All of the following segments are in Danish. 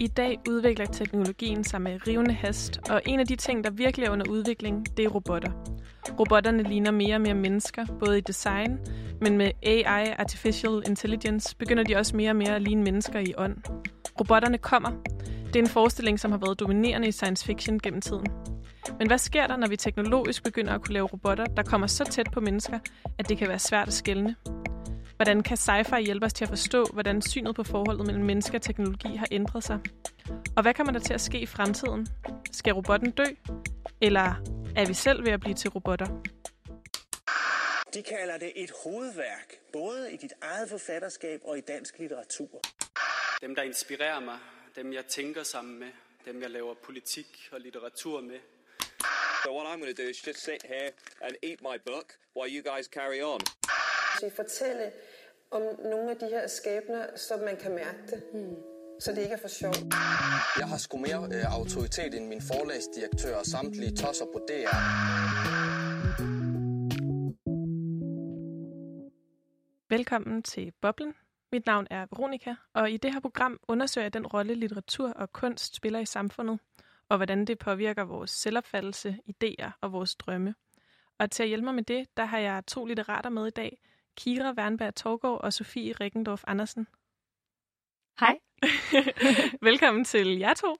I dag udvikler teknologien sig med rivende hast, og en af de ting, der virkelig er under udvikling, det er robotter. Robotterne ligner mere og mere mennesker, både i design, men med AI, Artificial Intelligence, begynder de også mere og mere at ligne mennesker i ånd. Robotterne kommer. Det er en forestilling, som har været dominerende i science fiction gennem tiden. Men hvad sker der, når vi teknologisk begynder at kunne lave robotter, der kommer så tæt på mennesker, at det kan være svært at skelne? Hvordan kan sci-fi hjælpe os til at forstå, hvordan synet på forholdet mellem menneske og teknologi har ændret sig? Og hvad kommer der til at ske i fremtiden? Skal robotten dø? Eller er vi selv ved at blive til robotter? De kalder det et hovedværk, både i dit eget forfatterskab og i dansk litteratur. Dem, der inspirerer mig, dem jeg tænker sammen med, dem jeg laver politik og litteratur med. So what I'm going to do is just sit here and eat my book while you guys carry on. Vi fortælle om nogle af de her skæbner, så man kan mærke det. Mm. Så det ikke er for sjov. Jeg har sgu mere øh, autoritet end min forlagsdirektør og samtlige tosser på DR. Velkommen til Boblen. Mit navn er Veronika, og i det her program undersøger jeg den rolle, litteratur og kunst spiller i samfundet, og hvordan det påvirker vores selvopfattelse, idéer og vores drømme. Og til at hjælpe mig med det, der har jeg to litterater med i dag. Kira Wernberg Torgård og Sofie Rikkendorf Andersen. Hej. Velkommen til jer to.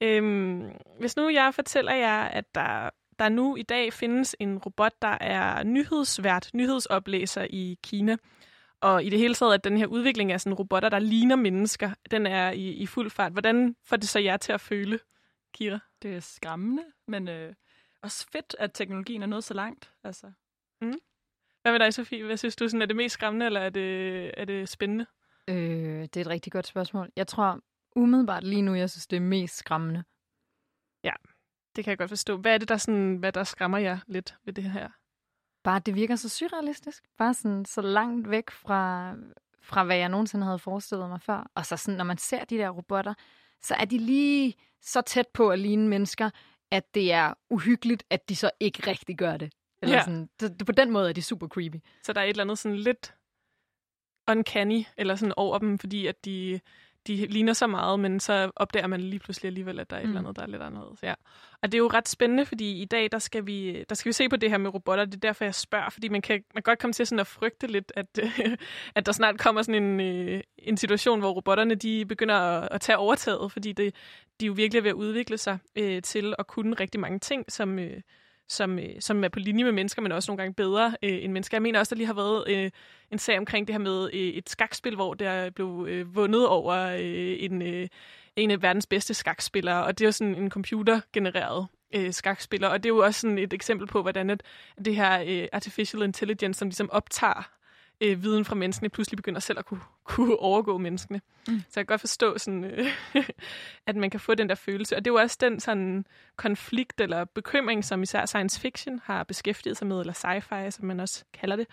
Øhm, hvis nu jeg fortæller jer, at der, der nu i dag findes en robot, der er nyhedsvært, nyhedsoplæser i Kina, og i det hele taget, at den her udvikling af sådan robotter, der ligner mennesker, den er i, i fuld fart. Hvordan får det så jer til at føle, Kira? Det er skræmmende, men øh, også fedt, at teknologien er nået så langt. Altså. Mm. Hvad med dig, Sofie? Hvad synes du, sådan, er det mest skræmmende, eller er det, er det spændende? Øh, det er et rigtig godt spørgsmål. Jeg tror umiddelbart lige nu, jeg synes, det er mest skræmmende. Ja, det kan jeg godt forstå. Hvad er det, der, sådan, hvad der skræmmer jer lidt ved det her? Bare, det virker så surrealistisk. Bare sådan så langt væk fra, fra, hvad jeg nogensinde havde forestillet mig før. Og så sådan, når man ser de der robotter, så er de lige så tæt på at ligne mennesker, at det er uhyggeligt, at de så ikke rigtig gør det. Eller Ja. sådan, det, på den måde er de super creepy. Så der er et eller andet sådan lidt uncanny, eller sådan over dem, fordi at de, de ligner så meget, men så opdager man lige pludselig alligevel, at der er et Mm. eller andet, der er lidt anderledes. Ja. Og det er jo ret spændende, fordi i dag, der skal vi, der skal vi se på det her med robotter. Det er derfor, jeg spørger, fordi man kan, man kan godt komme til sådan at frygte lidt, at, at der snart kommer sådan en, øh, en situation, hvor robotterne de begynder at, at tage overtaget, fordi det, de er jo virkelig ved at udvikle sig øh, til at kunne rigtig mange ting, som, øh, som, øh, som er på linje med mennesker, men også nogle gange bedre øh, end mennesker. Jeg mener også, der lige har været øh, en sag omkring det her med øh, et skakspil, hvor der blev øh, vundet over øh, en, øh, en af verdens bedste skakspillere, og det er jo sådan en computergenereret øh, skakspiller, og det er jo også sådan et eksempel på, hvordan at det her øh, artificial intelligence, som ligesom optager øh, viden fra menneskene, pludselig begynder selv at kunne, kunne overgå menneskene. Mm. Så jeg kan godt forstå, sådan, øh, at man kan få den der følelse. Og det er jo også den sådan konflikt eller bekymring, som især science fiction har beskæftiget sig med, eller sci-fi, som man også kalder det.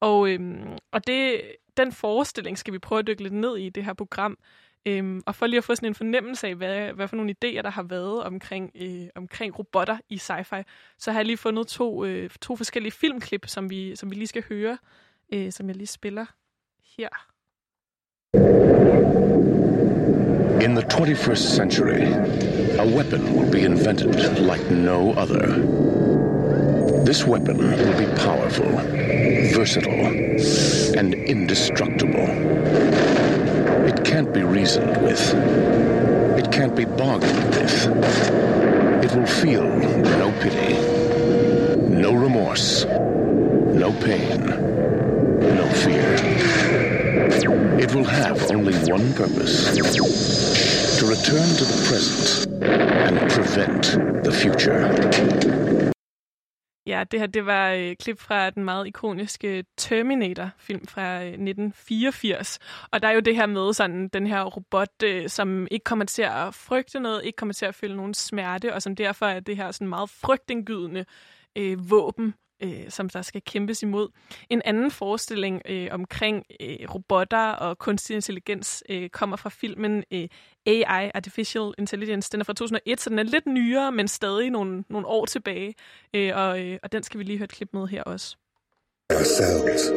Og, øhm, og det, den forestilling skal vi prøve at dykke lidt ned i i det her program. Øhm, og for lige at få sådan en fornemmelse af, hvad, hvad for nogle idéer, der har været omkring, øh, omkring robotter i sci-fi, så har jeg lige fundet to, øh, to forskellige filmklip, som vi, som vi lige skal høre, øh, som jeg lige spiller her. In the 21st century, a weapon will be invented like no other. This weapon will be powerful, versatile, and indestructible. It can't be reasoned with. It can't be bargained with. It will feel no pity, no remorse, no pain, fear. It will have only one purpose to return to the present and prevent the future. Ja, det her det var et klip fra den meget ikoniske Terminator-film fra øh, 1984. Og der er jo det her med sådan den her robot, øh, som ikke kommer til at frygte noget, ikke kommer til at føle nogen smerte, og som derfor er det her sådan meget frygtindgydende øh, våben, øh, som der skal kæmpes imod. En anden forestilling øh, omkring øh, robotter og kunstig intelligens øh, kommer fra filmen øh, AI, Artificial Intelligence. Den er fra 2001, så den er lidt nyere, men stadig nogle, nogle år tilbage. Øh, og, øh, og den skal vi lige høre et klip med her også. ourselves.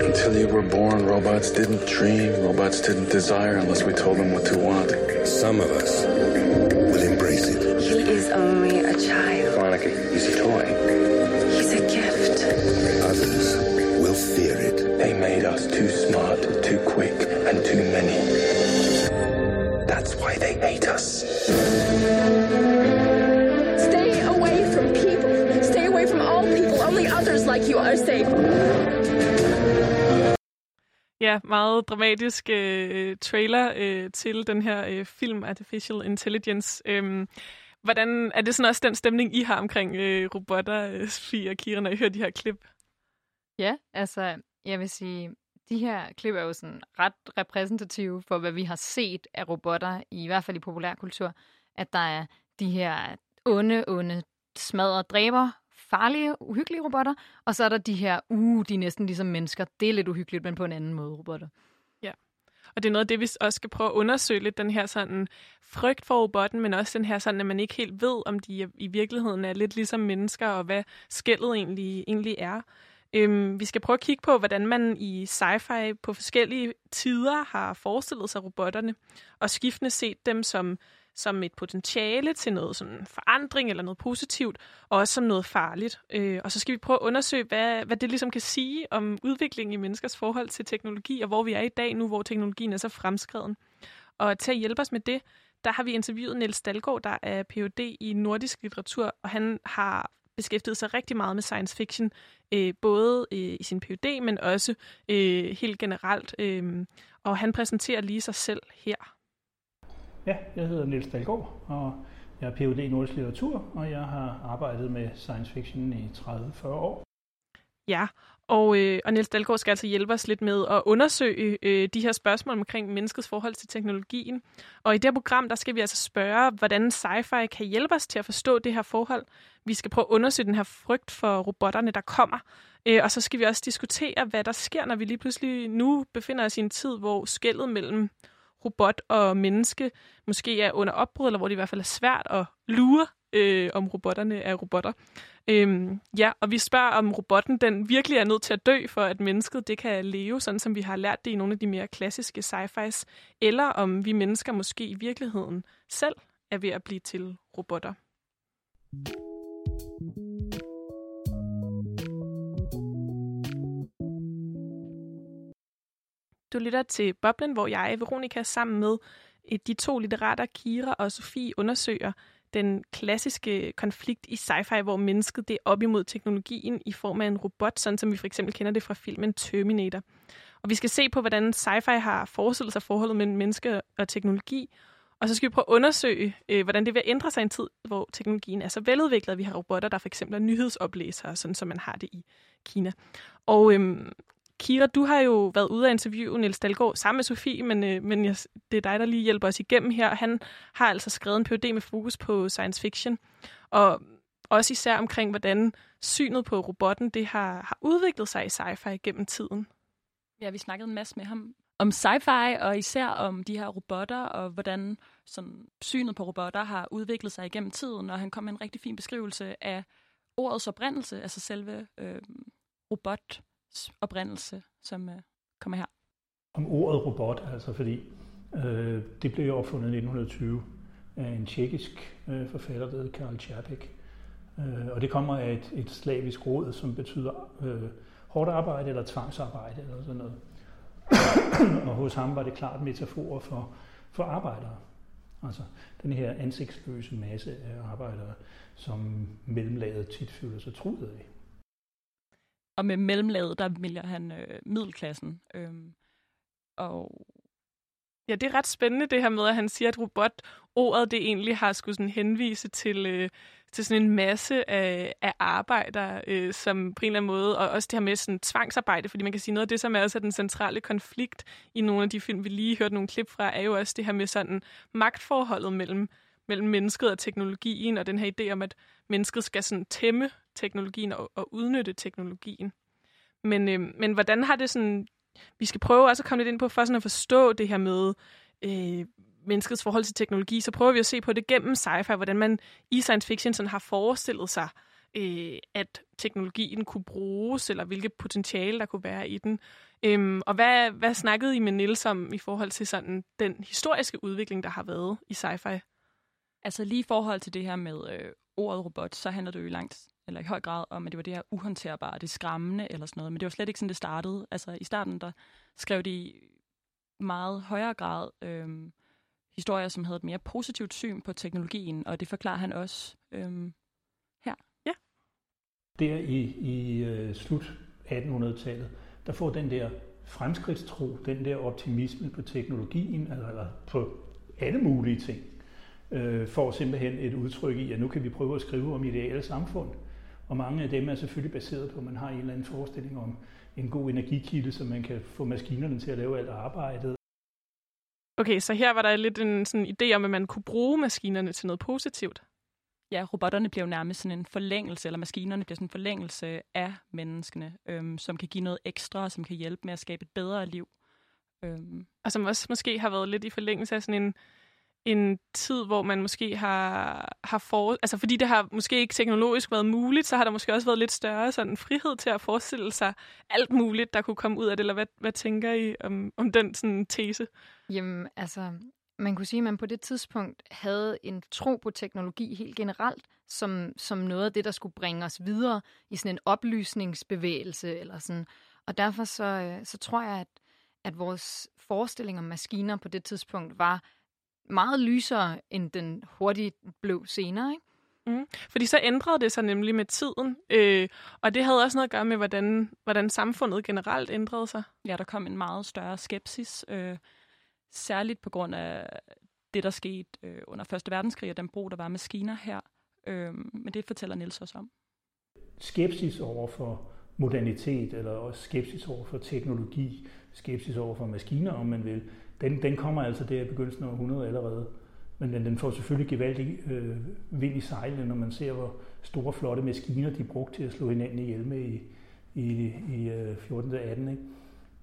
Until you were born, robots didn't dream, robots didn't desire unless we told them what to want. Some of us will embrace it. He is only a child. Veronica, he's a toy. Us too smart, too quick, and too many. That's why they hate us. Stay away from people. Stay away from all people. Only others like you are safe. Ja, meget dramatisk øh, trailer øh, til den her øh, film Artificial Intelligence. Øhm, hvordan er det sådan også den stemning, I har omkring øh, robotter, øh, Sofie og Kira, når I hører de her klip? Ja, altså, jeg vil sige, de her klip er jo sådan ret repræsentative for, hvad vi har set af robotter, i hvert fald i populærkultur. At der er de her onde, onde, smadre dræber, farlige, uhyggelige robotter, og så er der de her, uh, de er næsten ligesom mennesker. Det er lidt uhyggeligt, men på en anden måde robotter. Ja, og det er noget af det, vi også skal prøve at undersøge lidt, den her sådan frygt for robotten, men også den her sådan, at man ikke helt ved, om de i virkeligheden er lidt ligesom mennesker, og hvad skældet egentlig, egentlig er. Øhm, vi skal prøve at kigge på, hvordan man i sci-fi på forskellige tider har forestillet sig robotterne, og skiftende set dem som, som et potentiale til noget sådan forandring eller noget positivt, og også som noget farligt. Øh, og så skal vi prøve at undersøge, hvad, hvad det ligesom kan sige om udviklingen i menneskers forhold til teknologi, og hvor vi er i dag nu, hvor teknologien er så fremskreden. Og til at hjælpe os med det, der har vi interviewet Niels Dalgaard, der er Ph.D. i nordisk litteratur, og han har beskæftiget sig rigtig meget med science fiction, øh, både øh, i sin PhD, men også øh, helt generelt. Øh, og han præsenterer lige sig selv her. Ja, jeg hedder Niels Dalgaard, og jeg er Ph.D. i nordisk litteratur, og jeg har arbejdet med science fiction i 30-40 år. Ja, og, øh, og Niels Dalgaard skal altså hjælpe os lidt med at undersøge øh, de her spørgsmål omkring menneskets forhold til teknologien. Og i det her program, der skal vi altså spørge, hvordan sci-fi kan hjælpe os til at forstå det her forhold. Vi skal prøve at undersøge den her frygt for robotterne, der kommer. Øh, og så skal vi også diskutere, hvad der sker, når vi lige pludselig nu befinder os i en tid, hvor skældet mellem robot og menneske måske er under opbrud, eller hvor det i hvert fald er svært at lure, øh, om robotterne er robotter. Øhm, ja, og vi spørger, om robotten den virkelig er nødt til at dø, for at mennesket det kan leve, sådan som vi har lært det i nogle af de mere klassiske sci-fis, eller om vi mennesker måske i virkeligheden selv er ved at blive til robotter. Du lytter til Boblen, hvor jeg, Veronika, sammen med eh, de to litterater, Kira og Sofie, undersøger den klassiske konflikt i sci-fi, hvor mennesket det er op imod teknologien i form af en robot, sådan som vi for eksempel kender det fra filmen Terminator. Og vi skal se på, hvordan sci-fi har forestillet sig forholdet mellem menneske og teknologi, og så skal vi prøve at undersøge, øh, hvordan det vil ændre sig i en tid, hvor teknologien er så veludviklet, at vi har robotter, der for eksempel er nyhedsoplæsere, sådan som man har det i Kina. Og øhm, Kira, du har jo været ude at interviewe Niels Dalgaard sammen med Sofie, men, øh, men jeg, det er dig, der lige hjælper os igennem her. Han har altså skrevet en PhD med fokus på science fiction, og også især omkring, hvordan synet på robotten det har, har udviklet sig i sci-fi gennem tiden. Ja, vi snakkede en masse med ham om sci-fi, og især om de her robotter, og hvordan sådan, synet på robotter har udviklet sig igennem tiden, og han kom med en rigtig fin beskrivelse af ordets oprindelse, altså selve øh, robot oprindelse, som øh, kommer her. Om ordet robot, altså fordi øh, det blev jo opfundet i 1920 af en tjekkisk øh, forfatter, der hedder Karl Čapek. Øh, og det kommer af et, et slavisk råd, som betyder øh, hårdt arbejde eller tvangsarbejde eller sådan noget. og hos ham var det klart metafor for, for arbejdere. Altså den her ansigtsløse masse af arbejdere, som mellemlaget tit føler sig truet af. Og med mellemlaget, der vælger han øh, middelklassen. Øhm, og Ja, det er ret spændende det her med, at han siger, at robotordet det egentlig har skulle sådan henvise til, øh, til sådan en masse af, af arbejdere, øh, som på en eller anden måde, og også det her med sådan tvangsarbejde, fordi man kan sige noget af det, som er også den centrale konflikt i nogle af de film, vi lige hørte nogle klip fra, er jo også det her med sådan magtforholdet mellem, mellem mennesket og teknologien, og den her idé om, at mennesket skal sådan tæmme teknologien og, og udnytte teknologien. Men, øh, men hvordan har det sådan... Vi skal prøve også at komme lidt ind på, for sådan at forstå det her med øh, menneskets forhold til teknologi, så prøver vi at se på det gennem sci-fi, hvordan man i science fiction sådan har forestillet sig øh, at teknologien kunne bruges, eller hvilket potentiale der kunne være i den. Øhm, og hvad, hvad snakkede I med Nils om i forhold til sådan den historiske udvikling, der har været i sci-fi? Altså lige i forhold til det her med øh, ordet robot, så handler det jo i langt eller i høj grad om, at det var det her uhåndterbare, det skræmmende eller sådan noget. Men det var slet ikke sådan, det startede. Altså i starten, der skrev de i meget højere grad øh, historier, som havde et mere positivt syn på teknologien, og det forklarer han også øh, her. Ja. Der i, i uh, slut 1800-tallet, der får den der fremskridtstro, den der optimisme på teknologien, eller, eller på alle mulige ting, øh, får simpelthen et udtryk i, at nu kan vi prøve at skrive om ideelle samfund. Og mange af dem er selvfølgelig baseret på, at man har en eller anden forestilling om en god energikilde, så man kan få maskinerne til at lave alt arbejdet. Okay, så her var der lidt en sådan idé om, at man kunne bruge maskinerne til noget positivt. Ja, robotterne bliver jo nærmest sådan en forlængelse, eller maskinerne bliver sådan en forlængelse af menneskene, øhm, som kan give noget ekstra, som kan hjælpe med at skabe et bedre liv. Øhm. Og som også måske har været lidt i forlængelse af sådan en en tid, hvor man måske har, har for... Altså fordi det har måske ikke teknologisk været muligt, så har der måske også været lidt større sådan frihed til at forestille sig alt muligt, der kunne komme ud af det. Eller hvad, hvad tænker I om, om den sådan tese? Jamen, altså, man kunne sige, at man på det tidspunkt havde en tro på teknologi helt generelt, som, som noget af det, der skulle bringe os videre i sådan en oplysningsbevægelse eller sådan. Og derfor så, øh, så tror jeg, at, at vores forestilling om maskiner på det tidspunkt var meget lysere, end den hurtigt blev senere, ikke? Mm. Fordi så ændrede det sig nemlig med tiden, øh, og det havde også noget at gøre med, hvordan, hvordan samfundet generelt ændrede sig. Ja, der kom en meget større skepsis, øh, særligt på grund af det, der skete øh, under Første Verdenskrig, og den brug, der var maskiner her. Øh, men det fortæller Niels også om. Skepsis over for modernitet, eller også skepsis over for teknologi, skepsis over for maskiner, om man vil, den, den kommer altså der i begyndelsen af 100 allerede. Men den, den får selvfølgelig gevaldig øh, vind i sejlene, når man ser, hvor store, flotte maskiner de brugte til at slå hinanden ihjel med i, i, i øh, 14. 18. Ikke?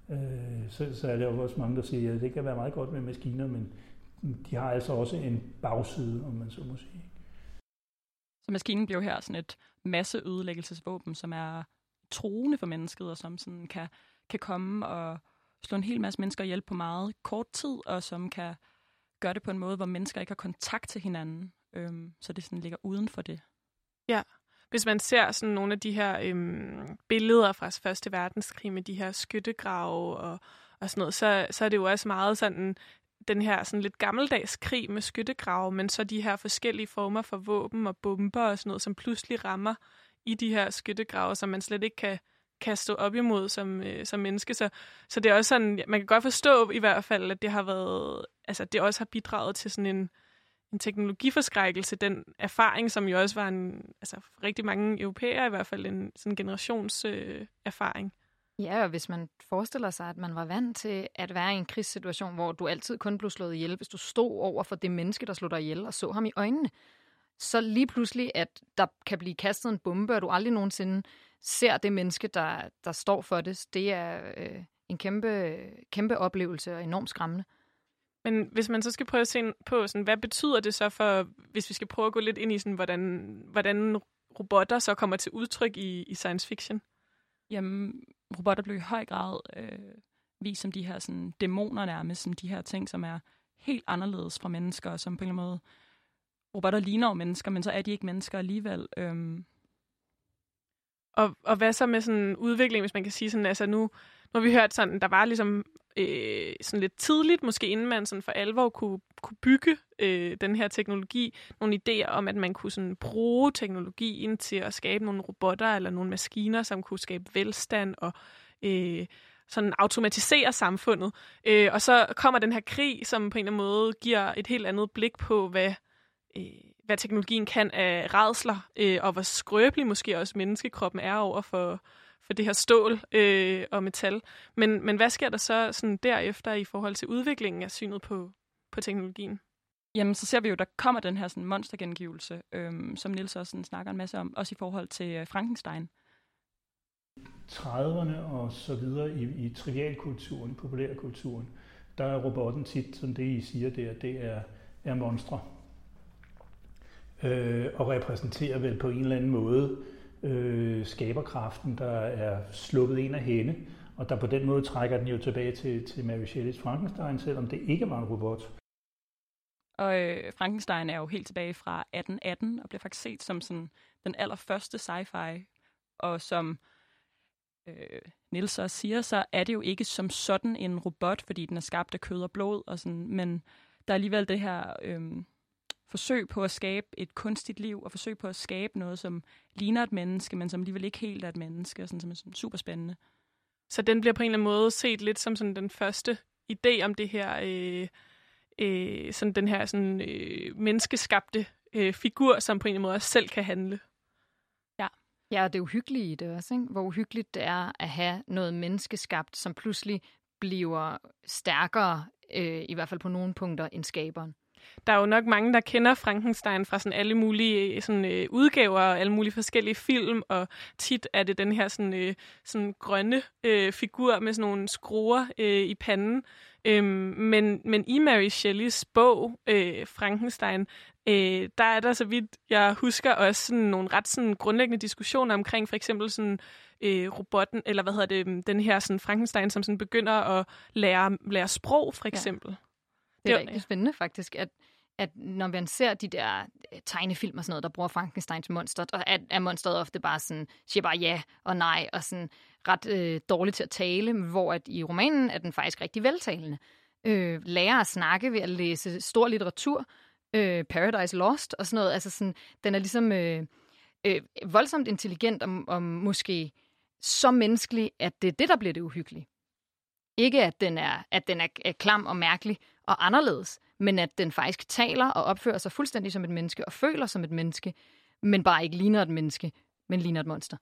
Øh, så, så er der jo også mange, der siger, at det kan være meget godt med maskiner, men de har altså også en bagside, om man så må sige. Så maskinen bliver her sådan et masseødelæggelsesvåben, som er troende for mennesket, og som sådan kan, kan komme og slå en hel masse mennesker ihjel på meget kort tid, og som kan gøre det på en måde, hvor mennesker ikke har kontakt til hinanden. Øhm, så det sådan ligger uden for det. Ja, hvis man ser sådan nogle af de her øhm, billeder fra Første Verdenskrig med de her skyttegrave og, og sådan noget, så, så er det jo også meget sådan den her sådan lidt gammeldags krig med skyttegrave, men så de her forskellige former for våben og bomber og sådan noget, som pludselig rammer i de her skyttegrave, som man slet ikke kan kan stå op imod som, øh, som menneske. Så, så det er også sådan, man kan godt forstå i hvert fald, at det har været, altså det også har bidraget til sådan en, en teknologiforskrækkelse, den erfaring, som jo også var en, altså for rigtig mange europæere i hvert fald, en sådan generations øh, erfaring. Ja, og hvis man forestiller sig, at man var vant til at være i en krigssituation, hvor du altid kun blev slået ihjel, hvis du stod over for det menneske, der slog dig ihjel, og så ham i øjnene, så lige pludselig, at der kan blive kastet en bombe, og du aldrig nogensinde ser det menneske, der, der står for det, det er øh, en kæmpe, kæmpe oplevelse og enormt skræmmende. Men hvis man så skal prøve at se på, sådan, hvad betyder det så for, hvis vi skal prøve at gå lidt ind i, sådan, hvordan, hvordan robotter så kommer til udtryk i, i science fiction? Jamen, robotter bliver i høj grad øh, vist som de her sådan, dæmoner nærmest, som de her ting, som er helt anderledes fra mennesker, som på en eller anden måde, robotter ligner jo mennesker, men så er de ikke mennesker alligevel. Øhm, og, og hvad så med sådan udvikling, hvis man kan sige sådan, altså nu, nu har vi hørt sådan, der var ligesom øh, sådan lidt tidligt, måske inden man sådan for alvor kunne, kunne bygge øh, den her teknologi, nogle idéer om, at man kunne sådan bruge teknologien til at skabe nogle robotter eller nogle maskiner, som kunne skabe velstand og øh, sådan automatisere samfundet. Øh, og så kommer den her krig, som på en eller anden måde giver et helt andet blik på, hvad, øh, hvad teknologien kan af redsler, øh, og hvor skrøbelig måske også menneskekroppen er over for, for det her stål øh, og metal. Men, men hvad sker der så sådan derefter i forhold til udviklingen af synet på, på teknologien? Jamen, så ser vi jo, der kommer den her sådan, monstergengivelse, øhm, som Nils også sådan, snakker en masse om, også i forhold til øh, Frankenstein. 30'erne og så videre i, i trivialkulturen, populærkulturen, der er robotten tit, som det I siger der, det er, er monstre øh, og repræsenterer vel på en eller anden måde øh, skaberkraften, der er sluppet ind af hende, og der på den måde trækker den jo tilbage til, til Mary Shelleys Frankenstein, selvom det ikke var en robot. Og øh, Frankenstein er jo helt tilbage fra 1818 og bliver faktisk set som sådan den allerførste sci-fi. Og som øh, Nils også siger, så er det jo ikke som sådan en robot, fordi den er skabt af kød og blod. Og sådan, men der er alligevel det her øh, forsøg på at skabe et kunstigt liv, og forsøg på at skabe noget, som ligner et menneske, men som alligevel ikke helt er et menneske, og sådan, som er sådan super spændende. Så den bliver på en eller anden måde set lidt som sådan den første idé om det her, øh, øh, sådan den her sådan, øh, menneskeskabte øh, figur, som på en eller anden måde også selv kan handle. Ja. Ja, og det uhyggelige i det også, ikke? hvor uhyggeligt det er at have noget menneskeskabt, som pludselig bliver stærkere, øh, i hvert fald på nogle punkter, end skaberen. Der er jo nok mange, der kender Frankenstein fra sådan alle mulige sådan, øh, udgaver og alle mulige forskellige film, og tit er det den her sådan, øh, sådan grønne øh, figur med sådan nogle skruer øh, i panden. Øhm, men, men i Mary Shelleys bog, øh, Frankenstein, øh, der er der, så vidt jeg husker, også sådan nogle ret sådan grundlæggende diskussioner omkring for eksempel sådan øh, robotten, eller hvad hedder det, den her sådan Frankenstein, som sådan begynder at lære, lære sprog, for eksempel. Ja. Det er rigtig spændende faktisk, at, at når man ser de der øh, tegnefilm og sådan noget, der bruger Frankensteins monster, og er, er monsteret ofte bare sådan, siger bare ja og nej, og sådan ret øh, dårligt til at tale, hvor at i romanen er den faktisk rigtig veltalende. Øh, lærer at snakke ved at læse stor litteratur, øh, Paradise Lost og sådan noget. Altså sådan, den er ligesom øh, øh, voldsomt intelligent og, og måske så menneskelig, at det er det, der bliver det uhyggelige. Ikke at den er, at den er, er klam og mærkelig og anderledes, men at den faktisk taler og opfører sig fuldstændig som et menneske og føler som et menneske, men bare ikke ligner et menneske, men ligner et monster.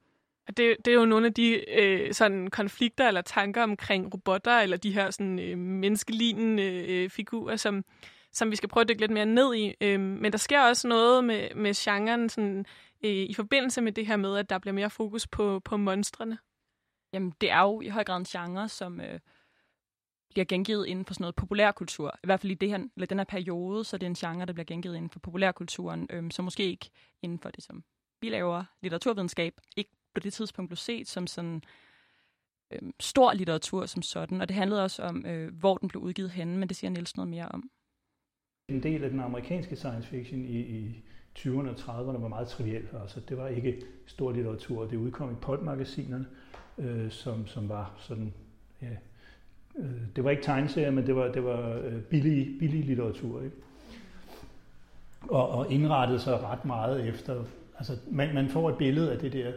Det, det er jo nogle af de øh, sådan konflikter eller tanker omkring robotter eller de her sådan, øh, menneskelignende øh, figurer, som, som vi skal prøve at dykke lidt mere ned i. Øh, men der sker også noget med, med genren sådan, øh, i forbindelse med det her med, at der bliver mere fokus på, på monstrene. Jamen, det er jo i høj grad en genre, som øh, bliver gengivet inden for sådan noget populærkultur. I hvert fald i det her, eller den her periode, så det er en genre, der bliver gengivet inden for populærkulturen, øhm, så måske ikke inden for det, som vi laver, litteraturvidenskab, ikke på det tidspunkt blev set som sådan øhm, stor litteratur som sådan. Og det handlede også om, øh, hvor den blev udgivet henne, men det siger Niels noget mere om. En del af den amerikanske science fiction i, i 20'erne og 30'erne var meget triviel. Altså, det var ikke stor litteratur. Det udkom i pulp-magasinerne, øh, som, som var sådan, ja, Øh, det var ikke tegneserier, men det var, det var øh, billig, billig litteratur. Ikke? Og, og indrettede sig ret meget efter, altså man, man får et billede af det der,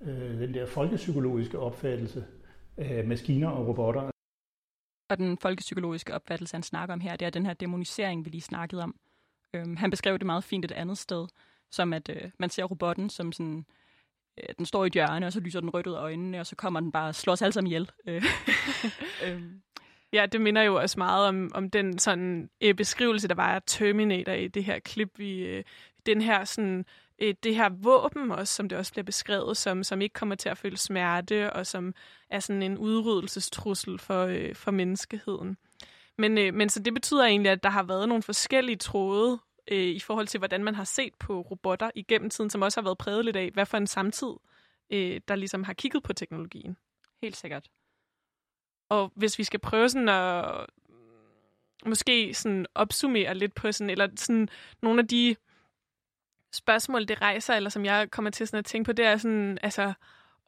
øh, den der folkepsykologiske opfattelse af maskiner og robotter. Og den folkepsykologiske opfattelse, han snakker om her, det er den her demonisering, vi lige snakkede om. Øhm, han beskrev det meget fint et andet sted, som at øh, man ser robotten som sådan, øh, den står i et hjørne, og så lyser den rødt ud af øjnene, og så kommer den bare og slår os alle sammen ihjel. Øh. Øhm. Ja, det minder jo også meget om, om den sådan øh, beskrivelse, der var af Terminator i det her klip. Vi, øh, den her sådan, øh, det her våben også, som det også bliver beskrevet, som, som ikke kommer til at føle smerte, og som er sådan en udryddelsestrussel for, øh, for menneskeheden. Men, øh, men så det betyder egentlig, at der har været nogle forskellige tråde øh, i forhold til, hvordan man har set på robotter igennem tiden, som også har været præget lidt af, hvad for en samtid, øh, der ligesom har kigget på teknologien. Helt sikkert. Og hvis vi skal prøve sådan at måske sådan opsummere lidt på sådan, eller sådan nogle af de spørgsmål, det rejser, eller som jeg kommer til sådan at tænke på, det er sådan, altså,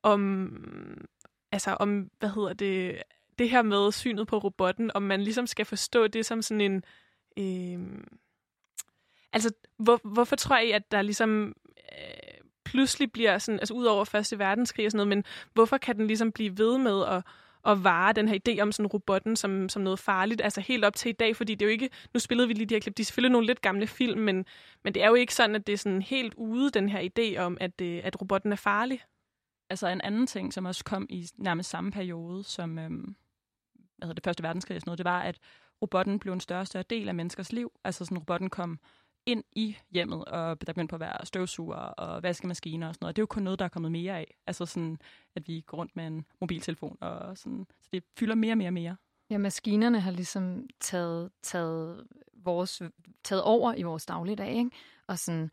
om, altså, om, hvad hedder det, det her med synet på robotten, om man ligesom skal forstå det som sådan en, øh, altså, hvor, hvorfor tror I, at der ligesom øh, pludselig bliver sådan, altså ud over Første Verdenskrig og sådan noget, men hvorfor kan den ligesom blive ved med at, at vare den her idé om sådan robotten som, som noget farligt, altså helt op til i dag, fordi det er jo ikke, nu spillede vi lige de her klip, de er selvfølgelig nogle lidt gamle film, men, men det er jo ikke sådan, at det er sådan helt ude, den her idé om, at, øh, at robotten er farlig. Altså en anden ting, som også kom i nærmest samme periode, som øhm, hvad hedder det, Første Verdenskrig og sådan noget, det var, at robotten blev en større og større del af menneskers liv. Altså sådan, robotten kom ind i hjemmet, og der begyndte på at være støvsuger og vaskemaskiner og sådan noget. Det er jo kun noget, der er kommet mere af. Altså sådan, at vi går rundt med en mobiltelefon, og sådan, så det fylder mere og mere og mere. Ja, maskinerne har ligesom taget, taget, vores, taget over i vores dagligdag, ikke? Og sådan,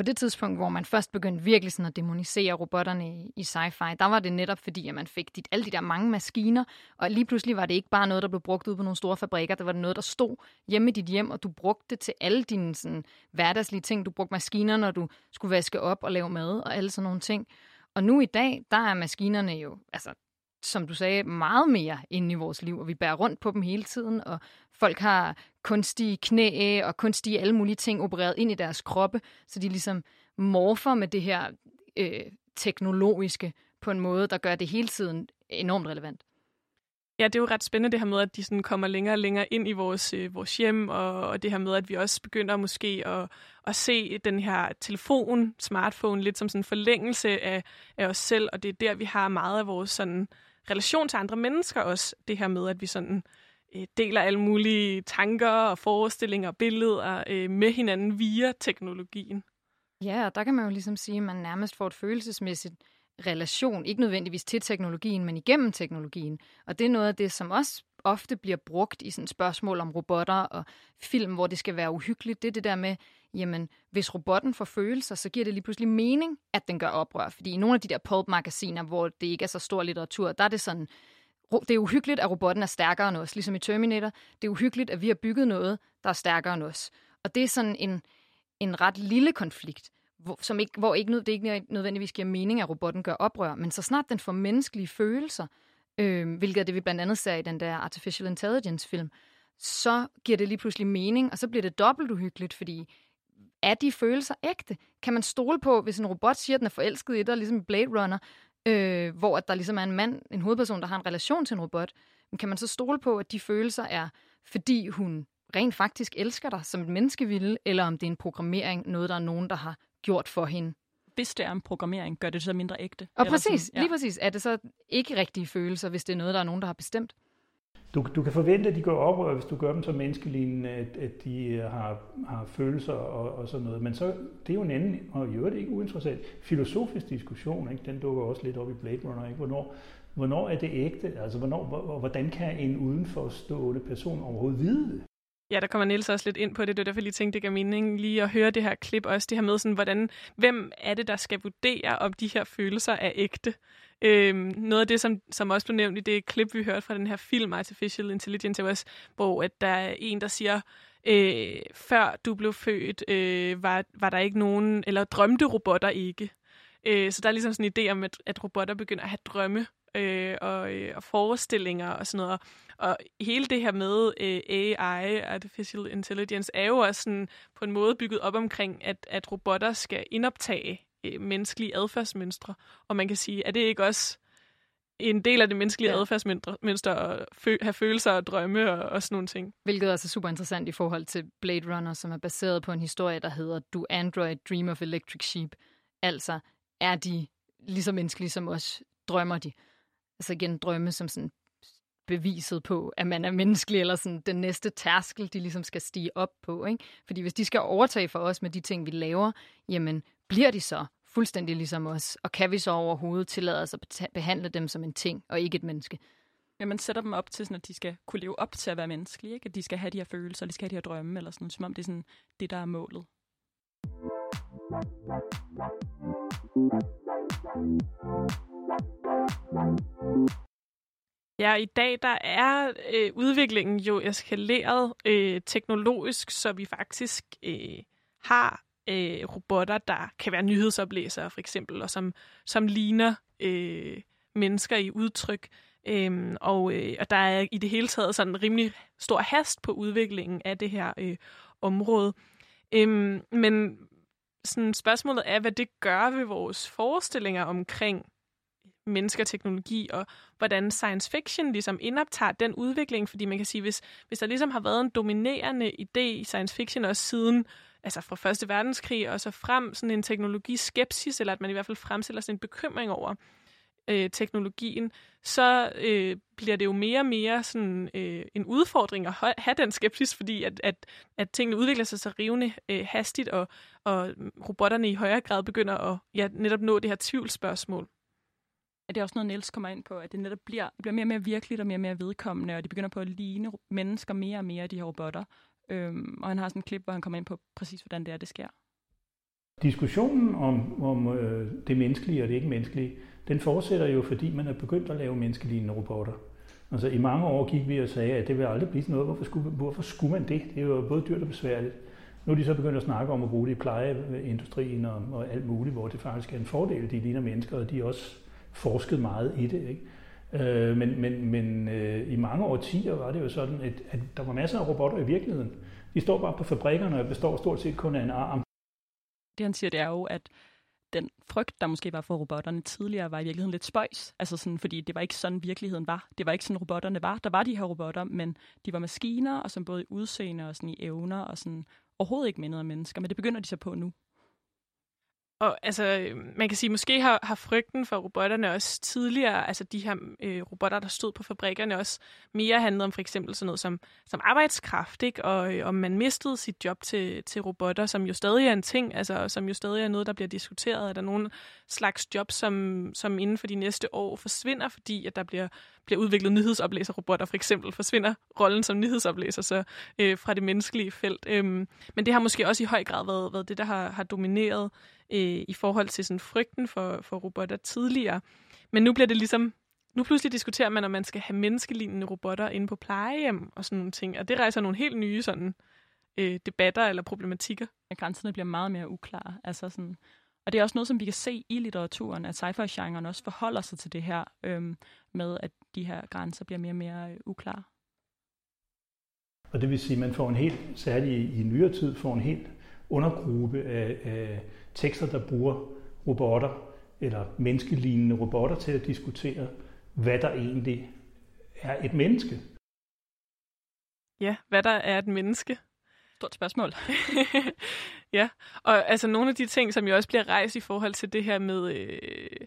på det tidspunkt, hvor man først begyndte virkelig sådan at demonisere robotterne i, i sci-fi, der var det netop fordi, at man fik dit, alle de der mange maskiner, og lige pludselig var det ikke bare noget, der blev brugt ud på nogle store fabrikker, det var noget, der stod hjemme i dit hjem, og du brugte det til alle dine sådan, hverdagslige ting. Du brugte maskiner, når du skulle vaske op og lave mad og alle sådan nogle ting. Og nu i dag, der er maskinerne jo, altså som du sagde, meget mere inde i vores liv, og vi bærer rundt på dem hele tiden, og folk har kunstige knæ og kunstige alle mulige ting opereret ind i deres kroppe, så de ligesom morfer med det her øh, teknologiske på en måde, der gør det hele tiden enormt relevant. Ja, det er jo ret spændende det her med, at de sådan kommer længere og længere ind i vores, øh, vores hjem, og, og det her med, at vi også begynder måske at, at se den her telefon, smartphone, lidt som sådan en forlængelse af, af os selv, og det er der, vi har meget af vores sådan, relation til andre mennesker også. Det her med, at vi sådan øh, deler alle mulige tanker og forestillinger og billeder øh, med hinanden via teknologien. Ja, og der kan man jo ligesom sige, at man nærmest får et følelsesmæssigt relation, ikke nødvendigvis til teknologien, men igennem teknologien. Og det er noget af det, som også ofte bliver brugt i sådan spørgsmål om robotter og film, hvor det skal være uhyggeligt. Det er det der med, jamen, hvis robotten får følelser, så giver det lige pludselig mening, at den gør oprør. Fordi i nogle af de der pulp-magasiner, hvor det ikke er så stor litteratur, der er det sådan, det er uhyggeligt, at robotten er stærkere end os, ligesom i Terminator. Det er uhyggeligt, at vi har bygget noget, der er stærkere end os. Og det er sådan en, en ret lille konflikt, hvor, som ikke, hvor ikke, det ikke nødvendigvis giver mening, at robotten gør oprør, men så snart den får menneskelige følelser, øh, hvilket er det, vi blandt andet ser i den der Artificial Intelligence-film, så giver det lige pludselig mening, og så bliver det dobbelt uhyggeligt, fordi er de følelser ægte? Kan man stole på, hvis en robot siger, at den er forelsket i dig, ligesom i Blade Runner, øh, hvor at der ligesom er en mand, en hovedperson, der har en relation til en robot, men kan man så stole på, at de følelser er, fordi hun rent faktisk elsker dig, som et menneske ville, eller om det er en programmering, noget, der er nogen, der har gjort for hende? Hvis det er en programmering, gør det så mindre ægte? Og præcis, sådan, ja. lige præcis. Er det så ikke rigtige følelser, hvis det er noget, der er nogen, der har bestemt? Du, du kan forvente, at de går oprør, hvis du gør dem så menneskelignende, at, at de øh, har, har følelser og, og sådan noget. Men så, det er jo en anden, og i øvrigt ikke uinteressant, filosofisk diskussion. Ikke? Den dukker også lidt op i Blade Runner. Ikke? Hvornår, hvornår er det ægte? Altså, hvornår, hvordan kan en udenforstående person overhovedet vide det? Ja, der kommer Niels også lidt ind på det. Det er derfor, jeg lige tænkte, det gav mening lige at høre det her klip også. Det her med, sådan, hvordan, hvem er det, der skal vurdere, om de her følelser er ægte? Øhm, noget af det, som, som også blev nævnt i det klip, vi hørte fra den her film, Artificial Intelligence, også, hvor at der er en, der siger, øh, før du blev født, øh, var, var der ikke nogen, eller drømte robotter ikke. Øh, så der er ligesom sådan en idé om, at, at robotter begynder at have drømme øh, og, øh, og forestillinger og sådan noget. Og hele det her med øh, AI, Artificial Intelligence, er jo også sådan på en måde bygget op omkring, at, at robotter skal indoptage øh, menneskelige adfærdsmønstre. Og man kan sige, er det ikke også en del af det menneskelige ja. adfærdsmønster at fø- have følelser og drømme og, og sådan nogle ting. Hvilket er super interessant i forhold til Blade Runner, som er baseret på en historie, der hedder Do Android Dream of Electric Sheep? Altså, er de lige så menneskelige som os? Drømmer de? Altså igen, drømme som sådan beviset på, at man er menneskelig, eller sådan den næste tærskel, de ligesom skal stige op på. Ikke? Fordi hvis de skal overtage for os med de ting, vi laver, jamen bliver de så fuldstændig ligesom os? Og kan vi så overhovedet tillade os at behandle dem som en ting, og ikke et menneske? Ja, man sætter dem op til, sådan, at de skal kunne leve op til at være menneskelige. Ikke? At de skal have de her følelser, de skal have de her drømme, eller sådan, som om det er sådan, det, der er målet. Ja, i dag der er øh, udviklingen jo eskaleret øh, teknologisk, så vi faktisk øh, har øh, robotter, der kan være nyhedsoplæsere for eksempel, og som, som ligner øh, mennesker i udtryk. Øhm, og, øh, og der er i det hele taget sådan en rimelig stor hast på udviklingen af det her øh, område. Øhm, men sådan spørgsmålet er, hvad det gør ved vores forestillinger omkring mennesker, teknologi, og hvordan science fiction ligesom indoptager den udvikling, fordi man kan sige, hvis, hvis der ligesom har været en dominerende idé i science fiction også siden, altså fra Første Verdenskrig og så frem, sådan en teknologiskepsis, eller at man i hvert fald fremstiller sådan en bekymring over øh, teknologien, så øh, bliver det jo mere og mere sådan øh, en udfordring at have den skepsis, fordi at, at, at tingene udvikler sig så rivende øh, hastigt, og, og robotterne i højere grad begynder at ja, netop nå det her tvivlsspørgsmål er det også noget, Niels kommer ind på, at det netop bliver, bliver mere og mere virkeligt og mere og mere vedkommende, og de begynder på at ligne mennesker mere og mere, de her robotter. Øhm, og han har sådan en klip, hvor han kommer ind på præcis, hvordan det er, det sker. Diskussionen om, om øh, det menneskelige og det ikke menneskelige, den fortsætter jo, fordi man er begyndt at lave menneskelignende robotter. Altså i mange år gik vi og sagde, at det vil aldrig blive sådan noget. Hvorfor skulle, hvorfor skulle man det? Det er jo både dyrt og besværligt. Nu er de så begyndt at snakke om at bruge det i plejeindustrien og, og alt muligt, hvor det faktisk er en fordel, de ligner mennesker, og de har også forsket meget i det. Ikke? Øh, men men, men øh, i mange årtier var det jo sådan, at, at der var masser af robotter i virkeligheden. De står bare på fabrikkerne og består stort set kun af en arm. Det han siger, det er jo, at den frygt, der måske var for robotterne tidligere, var i virkeligheden lidt spøjs. Altså sådan, fordi det var ikke sådan, virkeligheden var. Det var ikke sådan, robotterne var. Der var de her robotter, men de var maskiner, og som både i udseende og sådan i evner, og sådan overhovedet ikke mindede om mennesker. Men det begynder de så på nu. Og altså, øh, man kan sige, måske har, har frygten for robotterne også tidligere, altså de her øh, robotter, der stod på fabrikkerne, også mere handlet om for eksempel sådan noget som, som arbejdskraft, ikke? og øh, om man mistede sit job til, til robotter, som jo stadig er en ting, altså som jo stadig er noget, der bliver diskuteret. Er der nogen slags job, som, som inden for de næste år forsvinder, fordi at der bliver, bliver udviklet nyhedsoplæserrobotter, for eksempel forsvinder rollen som nyhedsoplæser så øh, fra det menneskelige felt. Øhm, men det har måske også i høj grad været, været det, der har, har domineret øh, i forhold til sådan frygten for, for robotter tidligere. Men nu bliver det ligesom, nu pludselig diskuterer man, om man skal have menneskelignende robotter inde på plejehjem og sådan nogle ting, og det rejser nogle helt nye sådan øh, debatter eller problematikker. Grænserne bliver meget mere uklare. Altså sådan, og det er også noget, som vi kan se i litteraturen, at sci-fi-genren også forholder sig til det her øhm, med, at de her grænser bliver mere og mere øh, uklare. Og det vil sige, at man får en helt, særligt i nyere tid, får en helt undergruppe af, af tekster, der bruger robotter eller menneskelignende robotter til at diskutere, hvad der egentlig er et menneske. Ja, hvad der er et menneske. Stort spørgsmål. ja, og altså nogle af de ting, som jo også bliver rejst i forhold til det her med, øh,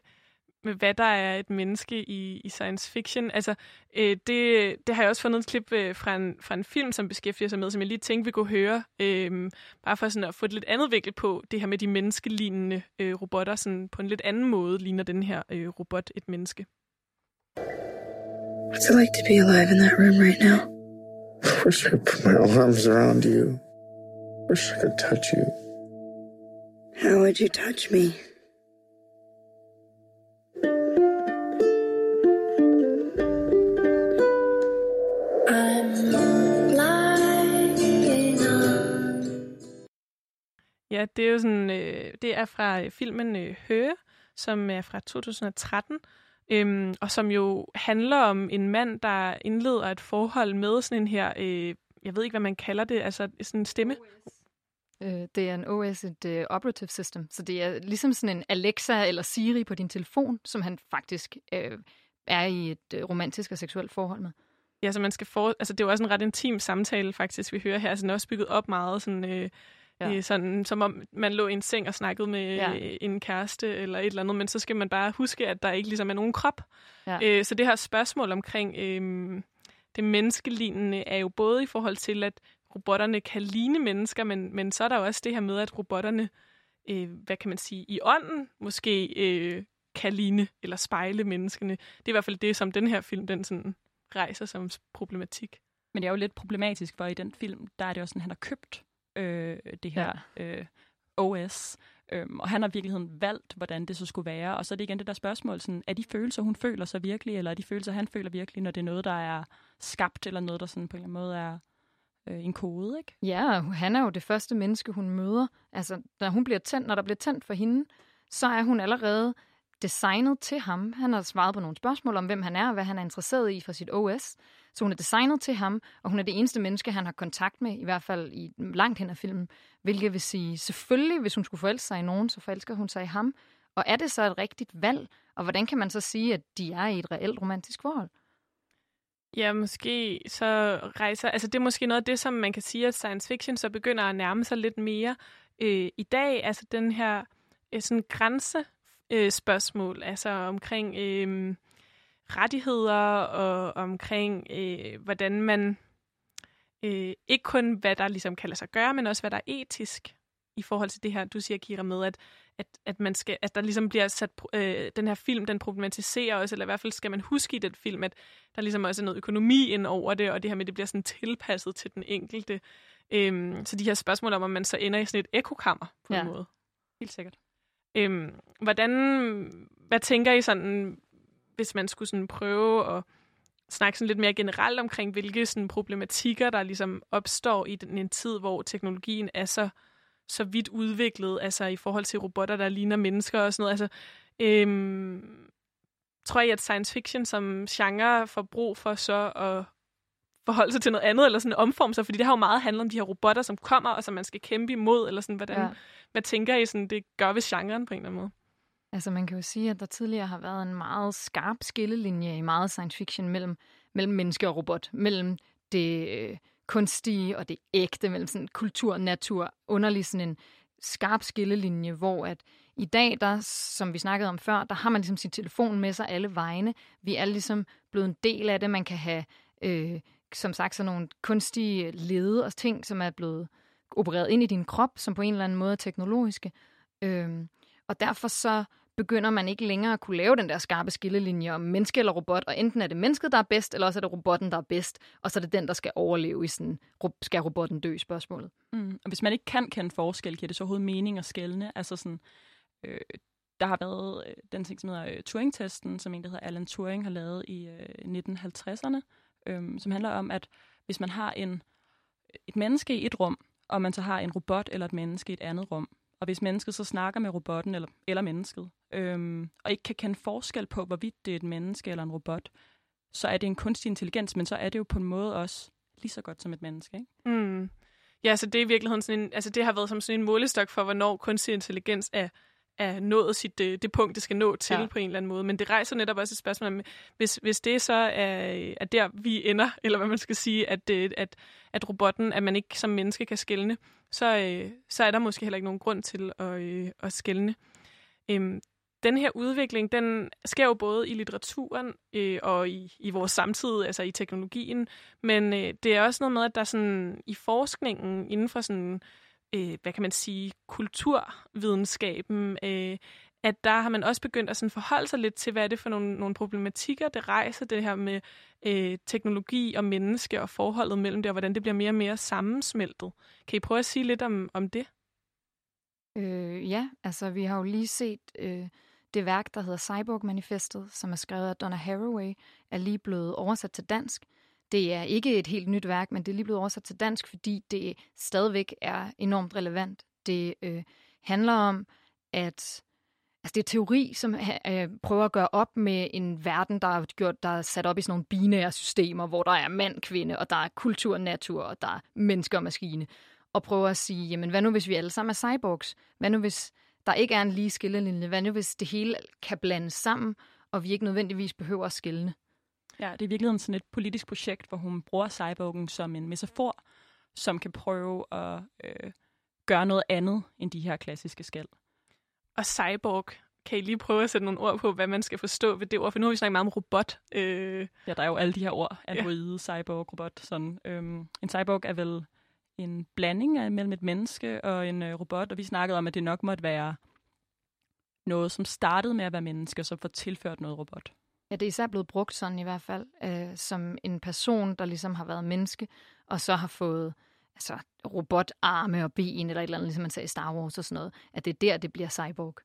med hvad der er et menneske i, i science fiction. Altså, øh, det, det har jeg også fundet et klip øh, fra, en, fra en film, som beskæftiger sig med, som jeg lige tænkte, vi kunne høre. Øh, bare for sådan at få et lidt andet vinkel på det her med de menneskelignende øh, robotter. Sådan på en lidt anden måde ligner den her øh, robot et menneske. What's it like to be alive in that room right now? I wish I could put my arms around you. Wish I could touch you. How would you touch me? Ja, det er jo sådan, øh, det er fra øh, filmen øh, Høge, som er fra 2013, øhm, og som jo handler om en mand, der indleder et forhold med sådan en her, øh, jeg ved ikke, hvad man kalder det, altså sådan en stemme. Øh, det er en OS, et uh, operative system, så det er ligesom sådan en Alexa eller Siri på din telefon, som han faktisk øh, er i et øh, romantisk og seksuelt forhold med. Ja, så man skal få, altså det er jo også en ret intim samtale faktisk, vi hører her, så den er også bygget op meget sådan... Øh, Ja. Sådan, som om man lå i en seng og snakkede med ja. øh, en kæreste eller et eller andet, men så skal man bare huske, at der ikke ligesom er nogen krop. Ja. Øh, så det her spørgsmål omkring øh, det menneskelignende er jo både i forhold til, at robotterne kan ligne mennesker, men, men så er der jo også det her med, at robotterne, øh, hvad kan man sige, i ånden måske øh, kan ligne eller spejle menneskene. Det er i hvert fald det, som den her film den sådan rejser som problematik. Men det er jo lidt problematisk, for i den film, der er det også sådan, at han har købt øh, det her ja. øh, OS. Øhm, og han har i virkeligheden valgt, hvordan det så skulle være. Og så er det igen det der spørgsmål, sådan, er de følelser, hun føler sig virkelig, eller er de følelser, han føler virkelig, når det er noget, der er skabt, eller noget, der sådan på en eller anden måde er øh, en kode, ikke? Ja, han er jo det første menneske, hun møder. Altså, når, hun bliver tændt, når der bliver tændt for hende, så er hun allerede designet til ham. Han har svaret på nogle spørgsmål om, hvem han er og hvad han er interesseret i fra sit OS. Så hun er designet til ham, og hun er det eneste menneske, han har kontakt med, i hvert fald i langt hen af filmen. Hvilket vil sige, selvfølgelig, hvis hun skulle forelske sig i nogen, så forelsker hun sig i ham. Og er det så et rigtigt valg? Og hvordan kan man så sige, at de er i et reelt romantisk forhold? Ja, måske så rejser... Altså, det er måske noget af det, som man kan sige, at science fiction så begynder at nærme sig lidt mere øh, i dag. Altså, den her øh, sådan grænse øh, spørgsmål, altså omkring øh, rettigheder og omkring, øh, hvordan man øh, ikke kun hvad der ligesom kan lade sig gøre, men også hvad der er etisk i forhold til det her, du siger, Kira, med, at, at, at, man skal, at der ligesom bliver sat, øh, den her film, den problematiserer også, eller i hvert fald skal man huske i den film, at der ligesom også er noget økonomi ind over det, og det her med, at det bliver sådan tilpasset til den enkelte. Øhm, så de her spørgsmål om, om man så ender i sådan et ekokammer på ja. en måde. Helt sikkert. Øhm, hvordan, hvad tænker I sådan, hvis man skulle sådan prøve at snakke sådan lidt mere generelt omkring, hvilke sådan problematikker, der ligesom opstår i den, en tid, hvor teknologien er så, så vidt udviklet, altså i forhold til robotter, der ligner mennesker og sådan noget. Altså, øhm, tror jeg, at science fiction som genre får brug for så at forholde sig til noget andet, eller sådan omforme sig, fordi det har jo meget handlet om de her robotter, som kommer, og som man skal kæmpe imod, eller sådan, hvordan, ja. hvad tænker I, sådan, det gør ved genren på en eller anden måde? Altså man kan jo sige, at der tidligere har været en meget skarp skillelinje i meget science fiction mellem, mellem menneske og robot, mellem det øh, kunstige og det ægte, mellem sådan kultur natur, underlig sådan en skarp skillelinje, hvor at i dag, der, som vi snakkede om før, der har man ligesom sin telefon med sig alle vegne. Vi er ligesom blevet en del af det. Man kan have, øh, som sagt, sådan nogle kunstige lede og ting, som er blevet opereret ind i din krop, som på en eller anden måde er teknologiske. Øhm, og derfor så begynder man ikke længere at kunne lave den der skarpe skillelinje om menneske eller robot, og enten er det mennesket, der er bedst, eller også er det robotten, der er bedst, og så er det den, der skal overleve i sådan, skal robotten dø spørgsmålet. Mm. Og hvis man ikke kan kende forskel, giver det så overhovedet mening at skælne? Altså sådan, øh, der har været øh, den ting, som hedder øh, Turing-testen, som en, der hedder Alan Turing, har lavet i øh, 1950'erne, øhm, som handler om, at hvis man har en, et menneske i et rum, og man så har en robot eller et menneske i et andet rum, og hvis mennesket så snakker med robotten eller, eller mennesket, øhm, og ikke kan kende forskel på, hvorvidt det er et menneske eller en robot, så er det en kunstig intelligens, men så er det jo på en måde også lige så godt som et menneske. Ikke? Mm. Ja, så det er i virkeligheden sådan en, altså det har været som sådan en målestok for, hvornår kunstig intelligens er, er nået sit, det, det punkt, det skal nå til ja. på en eller anden måde. Men det rejser netop også et spørgsmål om, hvis, hvis det så er, er der, vi ender, eller hvad man skal sige, at, at, at robotten, at man ikke som menneske kan skælne, så, øh, så er der måske heller ikke nogen grund til at, øh, at skælne. Øhm, den her udvikling, den sker jo både i litteraturen øh, og i, i vores samtid, altså i teknologien, men øh, det er også noget med, at der sådan i forskningen inden for sådan, øh, hvad kan man sige, kulturvidenskaben, øh, at der har man også begyndt at sådan forholde sig lidt til, hvad er det for nogle, nogle problematikker, det rejser, det her med øh, teknologi og menneske og forholdet mellem det, og hvordan det bliver mere og mere sammensmeltet. Kan I prøve at sige lidt om, om det? Øh, ja, altså vi har jo lige set øh, det værk, der hedder Cyborg-manifestet, som er skrevet af Donna Haraway, er lige blevet oversat til dansk. Det er ikke et helt nyt værk, men det er lige blevet oversat til dansk, fordi det stadigvæk er enormt relevant. Det øh, handler om, at Altså, det er teori, som øh, prøver at gøre op med en verden, der er, gjort, der er sat op i sådan nogle binære systemer, hvor der er mand, kvinde, og der er kultur, natur, og der er mennesker og maskine. Og prøver at sige, jamen hvad nu hvis vi alle sammen er cyborgs? Hvad nu hvis der ikke er en lige skillelinje? Hvad nu hvis det hele kan blandes sammen, og vi ikke nødvendigvis behøver at skille? Ja, det er virkelig sådan et politisk projekt, hvor hun bruger cyborgen som en metafor, som kan prøve at øh, gøre noget andet end de her klassiske skæld og cyborg. Kan I lige prøve at sætte nogle ord på, hvad man skal forstå ved det ord? For nu har vi snakket meget om robot. Øh... Ja, der er jo alle de her ord. Android, ja. cyborg, robot. Sådan. Øhm, en cyborg er vel en blanding af mellem et menneske og en øh, robot, og vi snakkede om, at det nok måtte være noget, som startede med at være menneske, og så får tilført noget robot. Ja, det er især blevet brugt sådan i hvert fald, øh, som en person, der ligesom har været menneske, og så har fået altså, robotarme og ben, eller et eller andet, ligesom man sagde i Star Wars og sådan noget, at det er der, det bliver cyborg.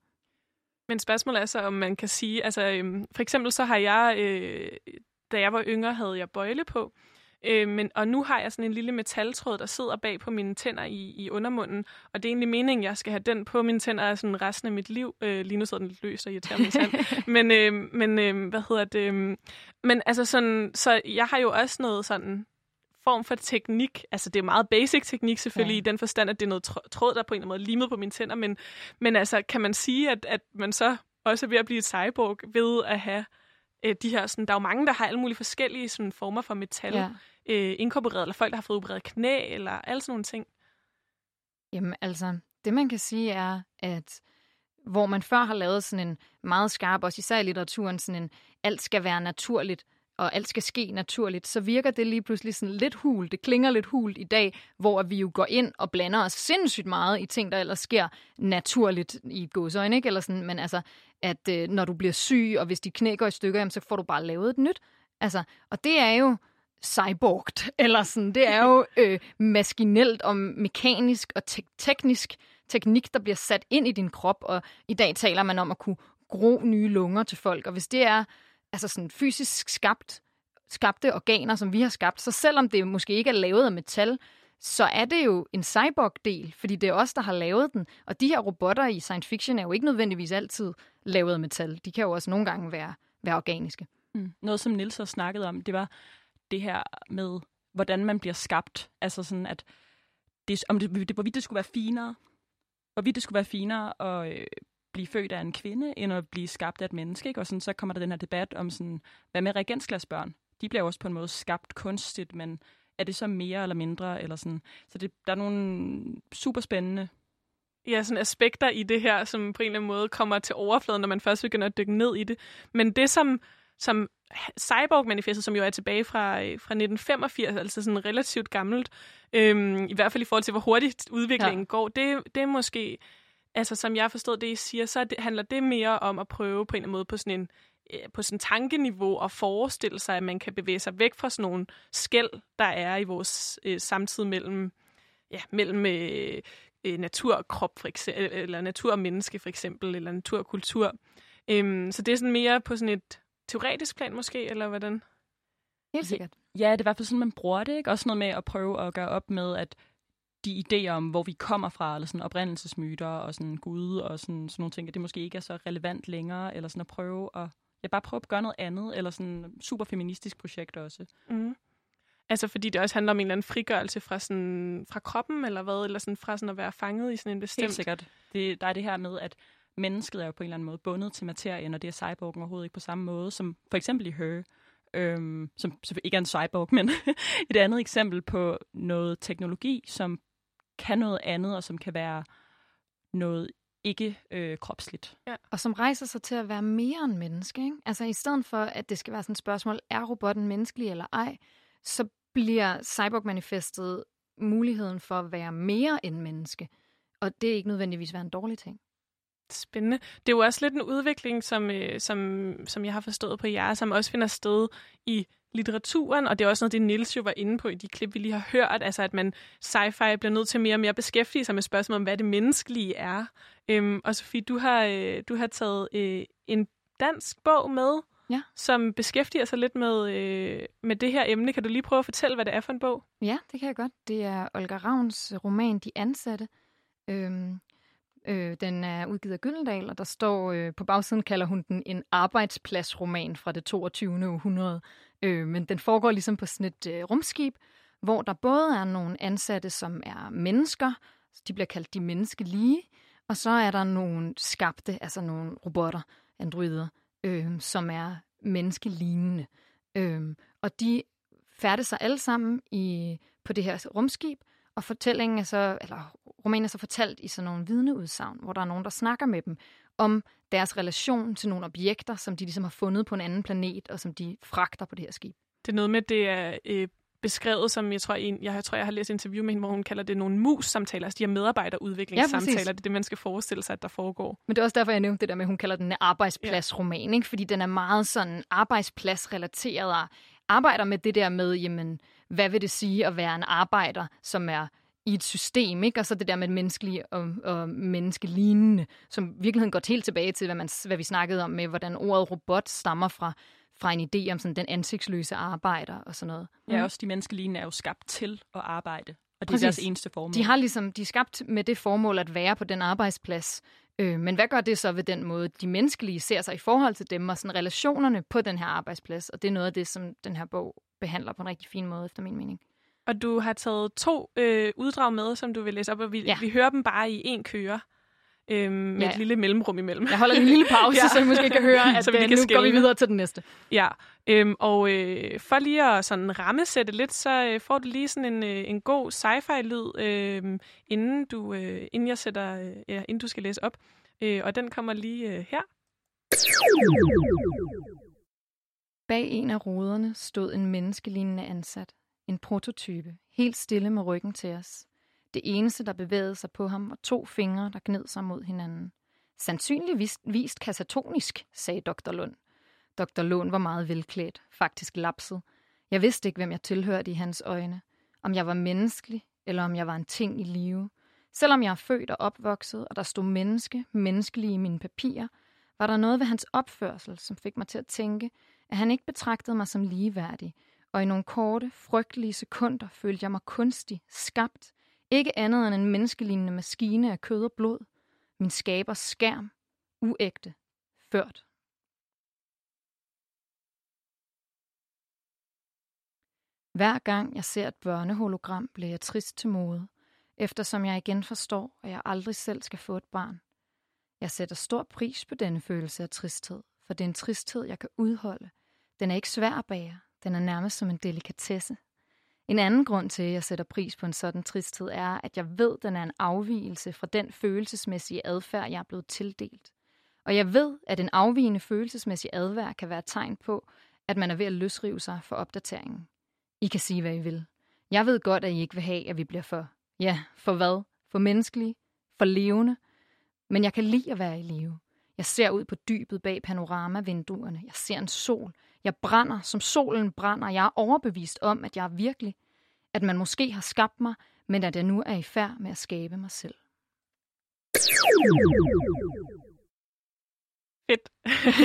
Men spørgsmålet er så, om man kan sige, altså øhm, for eksempel så har jeg, øh, da jeg var yngre, havde jeg bøjle på, øh, men, og nu har jeg sådan en lille metaltråd, der sidder bag på mine tænder i, i undermunden, og det er egentlig meningen, jeg skal have den på mine tænder sådan resten af mit liv. Øh, lige nu sidder den lidt løs og irriterer min tand. men, øh, men øh, hvad hedder det? Øh, men altså sådan, så jeg har jo også noget sådan form for teknik. Altså, det er meget basic teknik selvfølgelig, ja. i den forstand, at det er noget tråd, der på en eller anden måde limet på mine tænder. Men, men altså, kan man sige, at, at man så også er ved at blive et cyborg ved at have øh, de her... Sådan, der er jo mange, der har alle mulige forskellige sådan, former for metal ja øh, inkorporeret, eller folk, der har fået opereret knæ, eller alle sådan nogle ting. Jamen, altså, det man kan sige er, at hvor man før har lavet sådan en meget skarp, også især i litteraturen, sådan en alt skal være naturligt, og alt skal ske naturligt, så virker det lige pludselig sådan lidt hul. Det klinger lidt hult i dag, hvor vi jo går ind og blander os sindssygt meget i ting, der ellers sker naturligt i godsøjne, ikke? Eller sådan, men altså, at øh, når du bliver syg, og hvis de knæ går i stykker, jamen, så får du bare lavet et nyt. Altså, og det er jo cyborgt, eller sådan, det er jo øh, maskinelt og mekanisk og te- teknisk teknik, der bliver sat ind i din krop, og i dag taler man om at kunne gro nye lunger til folk, og hvis det er altså sådan fysisk skabt, skabte organer, som vi har skabt, så selvom det måske ikke er lavet af metal, så er det jo en cyborg-del, fordi det er os, der har lavet den. Og de her robotter i science fiction er jo ikke nødvendigvis altid lavet af metal. De kan jo også nogle gange være, være organiske. Mm. Noget, som Nils har snakket om, det var det her med, hvordan man bliver skabt. Altså sådan, at det, om det, hvorvidt det skulle være finere, hvorvidt det skulle være finere at øh, blive født af en kvinde, end at blive skabt af et menneske. Ikke? Og sådan, så kommer der den her debat om, sådan, hvad med reagensglasbørn? De bliver også på en måde skabt kunstigt, men er det så mere eller mindre? Eller sådan. Så det, der er nogle super spændende ja, sådan aspekter i det her, som på en eller anden måde kommer til overfladen, når man først begynder at dykke ned i det. Men det, som, som Cyborg-manifestet, som jo er tilbage fra, fra 1985, altså sådan relativt gammelt, øhm, i hvert fald i forhold til, hvor hurtigt udviklingen ja. går, det, det er måske, altså som jeg forstået det, I siger, så det, handler det mere om at prøve på en eller anden måde på sådan en øh, på sådan tankeniveau og forestille sig, at man kan bevæge sig væk fra sådan nogle skæld, der er i vores øh, samtid mellem, ja, mellem øh, øh, natur og krop, for eksempel, eller natur og menneske for eksempel, eller natur og kultur. Øhm, så det er sådan mere på sådan et teoretisk plan måske, eller hvordan? Helt sikkert. Ja, det er i hvert fald sådan, man bruger det. Ikke? Også noget med at prøve at gøre op med, at de idéer om, hvor vi kommer fra, eller sådan oprindelsesmyter og sådan Gud og sådan, sådan nogle ting, at det måske ikke er så relevant længere, eller sådan at prøve at, ja, bare prøve at gøre noget andet, eller sådan super feministisk projekt også. Mm. Altså fordi det også handler om en eller anden frigørelse fra, sådan, fra kroppen, eller hvad? Eller sådan fra sådan at være fanget i sådan en bestemt... Helt sikkert. Det, der er det her med, at mennesket er jo på en eller anden måde bundet til materien, og det er cyborgen overhovedet ikke på samme måde, som for eksempel i Her, øhm, som selvfølgelig ikke er en cyborg, men et andet eksempel på noget teknologi, som kan noget andet, og som kan være noget ikke øh, kropsligt. Ja. Og som rejser sig til at være mere end menneske. Ikke? Altså i stedet for, at det skal være sådan et spørgsmål, er robotten menneskelig eller ej, så bliver Cyborg-manifestet muligheden for at være mere end menneske. Og det er ikke nødvendigvis være en dårlig ting. Spændende. Det er jo også lidt en udvikling, som, øh, som, som jeg har forstået på jer, som også finder sted i litteraturen, og det er også noget, det Nils jo var inde på i de klip, vi lige har hørt, altså at man sci-fi bliver nødt til mere og mere beskæftige sig med spørgsmålet om, hvad det menneskelige er. Øhm, og Sofie, du har, øh, du har taget øh, en dansk bog med, ja. som beskæftiger sig lidt med, øh, med det her emne. Kan du lige prøve at fortælle, hvad det er for en bog? Ja, det kan jeg godt. Det er Olga Ravns roman De Ansatte. Øhm, øh, den er udgivet af Gyldendal, og der står øh, på bagsiden, kalder hun den en arbejdspladsroman fra det 22. århundrede. Øh, men den foregår ligesom på sådan et øh, rumskib, hvor der både er nogle ansatte, som er mennesker, de bliver kaldt de menneskelige, og så er der nogle skabte, altså nogle robotter, androider, øh, som er menneskelignende. Øh, og de færdes sig alle sammen i, på det her rumskib, og fortællingen er så, eller romanen er så fortalt i sådan nogle vidneudsagn, hvor der er nogen, der snakker med dem om deres relation til nogle objekter, som de ligesom har fundet på en anden planet, og som de fragter på det her skib. Det er noget med, det er øh, beskrevet som, jeg tror, en, jeg, jeg tror, jeg har læst interview med hende, hvor hun kalder det nogle mus-samtaler, altså de her medarbejderudviklingssamtaler. Ja, det er det, man skal forestille sig, at der foregår. Men det er også derfor, jeg nævnte det der med, at hun kalder den en arbejdspladsroman, ikke? fordi den er meget sådan arbejdspladsrelateret og arbejder med det der med, jamen, hvad vil det sige at være en arbejder, som er i et system, ikke? og så det der med menneskelige og, og menneskelignende, som virkeligheden går helt tilbage til, hvad, man, hvad vi snakkede om med, hvordan ordet robot stammer fra, fra en idé om sådan den ansigtsløse arbejder og sådan noget. Ja, mm. også de menneskelignende er jo skabt til at arbejde, og det Præcis. er deres eneste formål. De har ligesom, de er skabt med det formål at være på den arbejdsplads, øh, men hvad gør det så ved den måde, de menneskelige ser sig i forhold til dem, og sådan relationerne på den her arbejdsplads, og det er noget af det, som den her bog behandler på en rigtig fin måde, efter min mening. Og du har taget to øh, uddrag med, som du vil læse op, og vi, ja. vi hører dem bare i en køre. Øhm, med ja. et lille mellemrum imellem. Jeg holder en lille pause, ja. så I måske kan høre, at så vi øh, kan nu går vi videre til den næste. Ja, øhm, og øh, for lige at sådan rammesætte lidt, så øh, får du lige sådan en, øh, en god sci-fi-lyd, øh, inden, du, øh, inden, jeg sætter, øh, ja, inden du skal læse op. Øh, og den kommer lige øh, her. Bag en af ruderne stod en menneskelignende ansat. En prototype, helt stille med ryggen til os. Det eneste, der bevægede sig på ham, var to fingre, der gned sig mod hinanden. Sandsynligvis vist kasatonisk, sagde dr. Lund. Dr. Lund var meget velklædt, faktisk lapset. Jeg vidste ikke, hvem jeg tilhørte i hans øjne. Om jeg var menneskelig, eller om jeg var en ting i live. Selvom jeg er født og opvokset, og der stod menneske, menneskelige i mine papirer, var der noget ved hans opførsel, som fik mig til at tænke, at han ikke betragtede mig som ligeværdig, og i nogle korte, frygtelige sekunder følte jeg mig kunstig, skabt, ikke andet end en menneskelignende maskine af kød og blod, min skabers skærm, uægte, ført. Hver gang jeg ser et børnehologram, bliver jeg trist til mode, eftersom jeg igen forstår, at jeg aldrig selv skal få et barn. Jeg sætter stor pris på denne følelse af tristhed, for det er en tristhed, jeg kan udholde. Den er ikke svær at bære. Den er nærmest som en delikatesse. En anden grund til, at jeg sætter pris på en sådan tristhed, er, at jeg ved, at den er en afvielse fra den følelsesmæssige adfærd, jeg er blevet tildelt. Og jeg ved, at en afvigende følelsesmæssig adfærd kan være et tegn på, at man er ved at løsrive sig for opdateringen. I kan sige, hvad I vil. Jeg ved godt, at I ikke vil have, at vi bliver for, ja, for hvad? For menneskelige? For levende? Men jeg kan lide at være i live. Jeg ser ud på dybet bag panoramavinduerne. Jeg ser en sol. Jeg brænder, som solen brænder. Jeg er overbevist om, at jeg er virkelig. At man måske har skabt mig, men at jeg nu er i færd med at skabe mig selv. Fedt.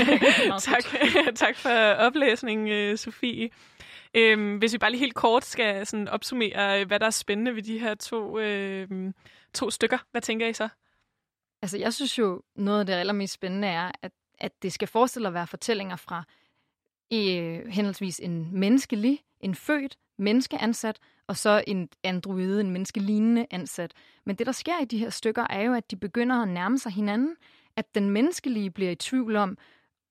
tak, tak for oplæsningen, Sofie. Øhm, hvis vi bare lige helt kort skal sådan opsummere, hvad der er spændende ved de her to, øh, to stykker, hvad tænker I så? Altså, jeg synes jo, noget af det allermest spændende er, at, at det skal forestille at være fortællinger fra øh, henholdsvis en menneskelig, en født menneskeansat, og så en androide, en menneskelignende ansat. Men det, der sker i de her stykker, er jo, at de begynder at nærme sig hinanden, at den menneskelige bliver i tvivl om,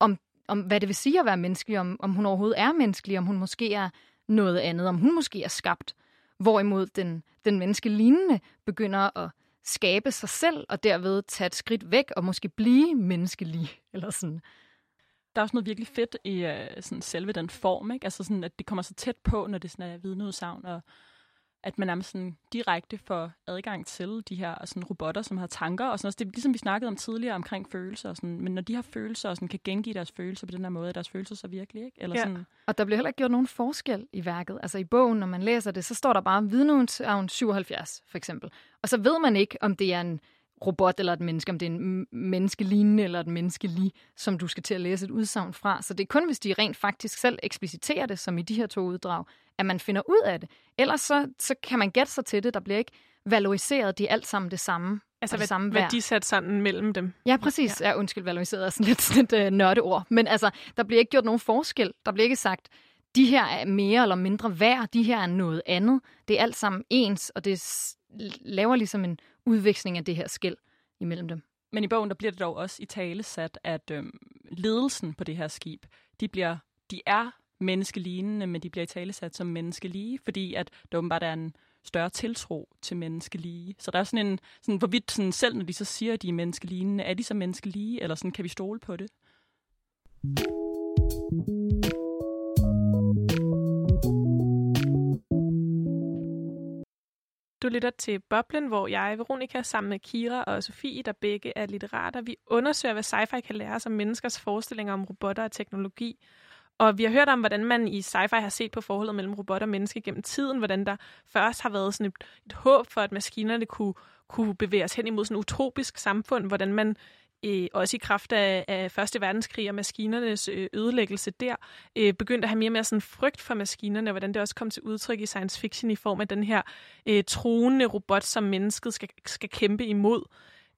om, om hvad det vil sige at være menneskelig, om, om hun overhovedet er menneskelig, om hun måske er noget andet, om hun måske er skabt. Hvorimod den, den menneskelignende begynder at skabe sig selv, og derved tage et skridt væk, og måske blive menneskelig, eller sådan. Der er også noget virkelig fedt i uh, sådan selve den form, ikke? Altså sådan, at det kommer så tæt på, når det sådan er vidneudsagn, og at man nærmest sådan direkte får adgang til de her sådan robotter, som har tanker og sådan noget. Det er ligesom vi snakkede om tidligere omkring følelser og sådan, men når de har følelser og sådan kan gengive deres følelser på den her måde, er deres følelser så virkelig, ikke? Eller ja. sådan. Og der bliver heller ikke gjort nogen forskel i værket. Altså i bogen, når man læser det, så står der bare vidneudsagn 77, for eksempel. Og så ved man ikke, om det er en robot eller et menneske, om det er en menneskelignende eller et menneskelig, som du skal til at læse et udsagn fra. Så det er kun, hvis de rent faktisk selv ekspliciterer det, som i de her to uddrag, at man finder ud af det. Ellers så, så kan man gætte sig til det. Der bliver ikke valoriseret, de er alt sammen det samme. Altså, det samme hvad de sat sådan mellem dem. Ja, præcis. Ja, ja undskyld, valoriseret er sådan lidt, sådan et uh, nørdeord. Men altså, der bliver ikke gjort nogen forskel. Der bliver ikke sagt, de her er mere eller mindre værd, de her er noget andet. Det er alt sammen ens, og det laver ligesom en udveksling af det her skæld imellem dem. Men i bogen der bliver det dog også i tale sat, at øhm, ledelsen på det her skib, de, bliver, de er menneskelignende, men de bliver i tale sat som menneskelige, fordi at der åbenbart er en større tiltro til menneskelige. Så der er sådan en, sådan, hvorvidt sådan, selv når de så siger, at de er menneskelignende, er de så menneskelige, eller sådan, kan vi stole på det? Du lytter til Boblen, hvor jeg, Veronika, sammen med Kira og Sofie, der begge er litterater, vi undersøger, hvad sci-fi kan lære os om menneskers forestillinger om robotter og teknologi. Og vi har hørt om, hvordan man i sci-fi har set på forholdet mellem robot og menneske gennem tiden, hvordan der først har været sådan et, et håb for, at maskinerne kunne, kunne bevæge os hen imod sådan et utopisk samfund, hvordan man øh, også i kraft af, af Første Verdenskrig og maskinernes øh, ødelæggelse der, øh, begyndte at have mere og mere sådan frygt for maskinerne, og hvordan det også kom til udtryk i science fiction i form af den her øh, troende robot, som mennesket skal, skal kæmpe imod.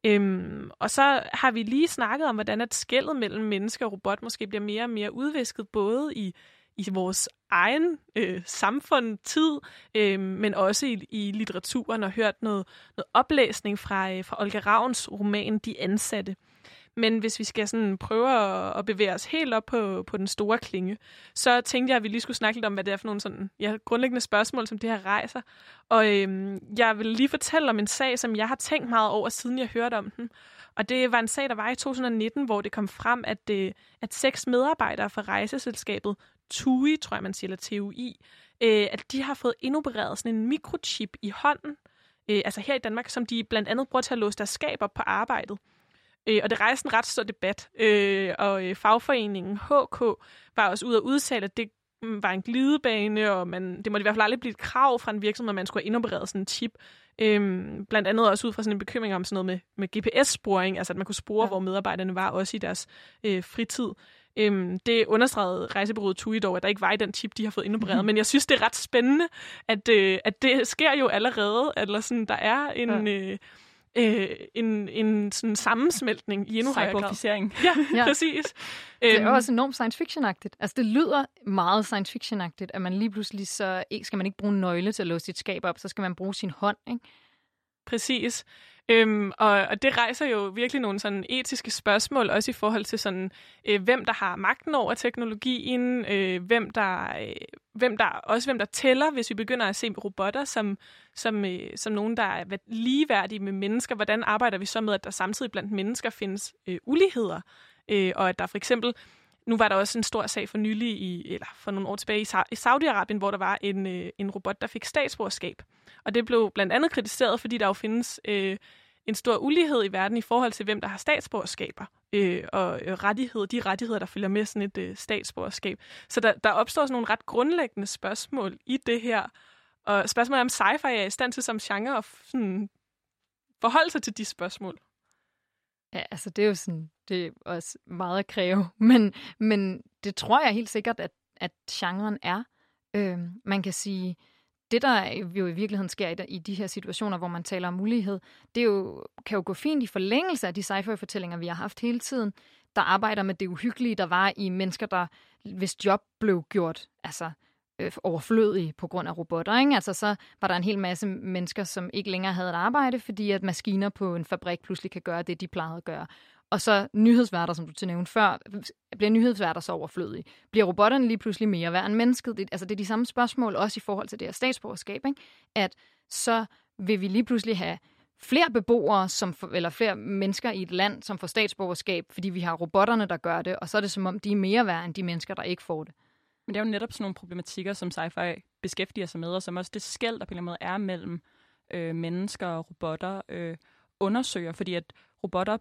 Øhm, og så har vi lige snakket om, hvordan at skældet mellem menneske og robot måske bliver mere og mere udvisket, både i, i vores egen øh, samfund, tid, øh, men også i, i litteraturen, og hørt noget, noget oplæsning fra, øh, fra Olga Ravns roman De Ansatte. Men hvis vi skal sådan prøve at, at bevæge os helt op på, på den store klinge, så tænkte jeg, at vi lige skulle snakke lidt om, hvad det er for nogle sådan, ja, grundlæggende spørgsmål, som det her rejser. Og øhm, jeg vil lige fortælle om en sag, som jeg har tænkt meget over, siden jeg hørte om den. Og det var en sag, der var i 2019, hvor det kom frem, at, øh, at seks medarbejdere fra rejseselskabet TUI, tror jeg man siger, eller TUI, øh, at de har fået indopereret sådan en mikrochip i hånden, øh, altså her i Danmark, som de blandt andet bruger til at låse deres skaber på arbejdet. Øh, og det rejste en ret stor debat, øh, og øh, fagforeningen HK var også ude at udtale, at det mm, var en glidebane, og man, det måtte i hvert fald aldrig blive et krav fra en virksomhed, at man skulle have indopereret sådan en chip. Øhm, blandt andet også ud fra sådan en bekymring om sådan noget med, med GPS-sporing, altså at man kunne spore, ja. hvor medarbejderne var, også i deres øh, fritid. Øhm, det understregede rejsebureauet TUI dog, at der ikke var i den chip, de har fået indopereret. Men jeg synes, det er ret spændende, at, øh, at det sker jo allerede. Eller sådan, der er en... Ja. Øh, øh, en, en sådan sammensmeltning i endnu højere grad. Ja, ja, præcis. Det er øhm. også enormt science fiction-agtigt. Altså, det lyder meget science fiction-agtigt, at man lige pludselig så ikke, skal man ikke bruge en nøgle til at låse sit skab op, så skal man bruge sin hånd, ikke? Præcis. Øhm, og, og det rejser jo virkelig nogle sådan etiske spørgsmål, også i forhold til sådan, øh, hvem der har magten over teknologien, øh, hvem der, øh, hvem der også hvem der tæller, hvis vi begynder at se robotter som, som, øh, som nogen, der er ligeværdige med mennesker. Hvordan arbejder vi så med, at der samtidig blandt mennesker findes øh, uligheder, øh, og at der for eksempel nu var der også en stor sag for nylig, i, eller for nogle år tilbage i, i Saudi-Arabien, hvor der var en, øh, en robot, der fik statsborgerskab. Og det blev blandt andet kritiseret, fordi der jo findes øh, en stor ulighed i verden i forhold til, hvem der har statsborgerskaber øh, og øh, rettigheder, de rettigheder, der følger med sådan et øh, statsborgerskab. Så der, der opstår sådan nogle ret grundlæggende spørgsmål i det her. Og spørgsmålet er, om sci-fi er i stand til som genre at sådan, forholde sig til de spørgsmål. Ja, altså det er jo sådan, det er også meget at kræve, men, men det tror jeg helt sikkert, at, at genren er. Øh, man kan sige, det der jo i virkeligheden sker i, i de her situationer, hvor man taler om mulighed, det er jo, kan jo gå fint i forlængelse af de sci-fi-fortællinger, vi har haft hele tiden, der arbejder med det uhyggelige, der var i mennesker, der hvis job blev gjort altså, øh, overflødige på grund af robotter. Ikke? Altså, så var der en hel masse mennesker, som ikke længere havde et arbejde, fordi at maskiner på en fabrik pludselig kan gøre det, de plejede at gøre. Og så nyhedsværter, som du til nævnte før, øh, bliver nyhedsværter så overflødige? Bliver robotterne lige pludselig mere værd end mennesket? Det, altså det er de samme spørgsmål, også i forhold til det her statsborgerskab, ikke? at så vil vi lige pludselig have flere beboere, som for, eller flere mennesker i et land, som får statsborgerskab, fordi vi har robotterne, der gør det, og så er det som om, de er mere værd end de mennesker, der ikke får det. Men det er jo netop sådan nogle problematikker, som sci-fi beskæftiger sig med, og som også det skæld, der på en eller anden måde er mellem øh, mennesker og robotter, øh, undersøger, fordi at robotter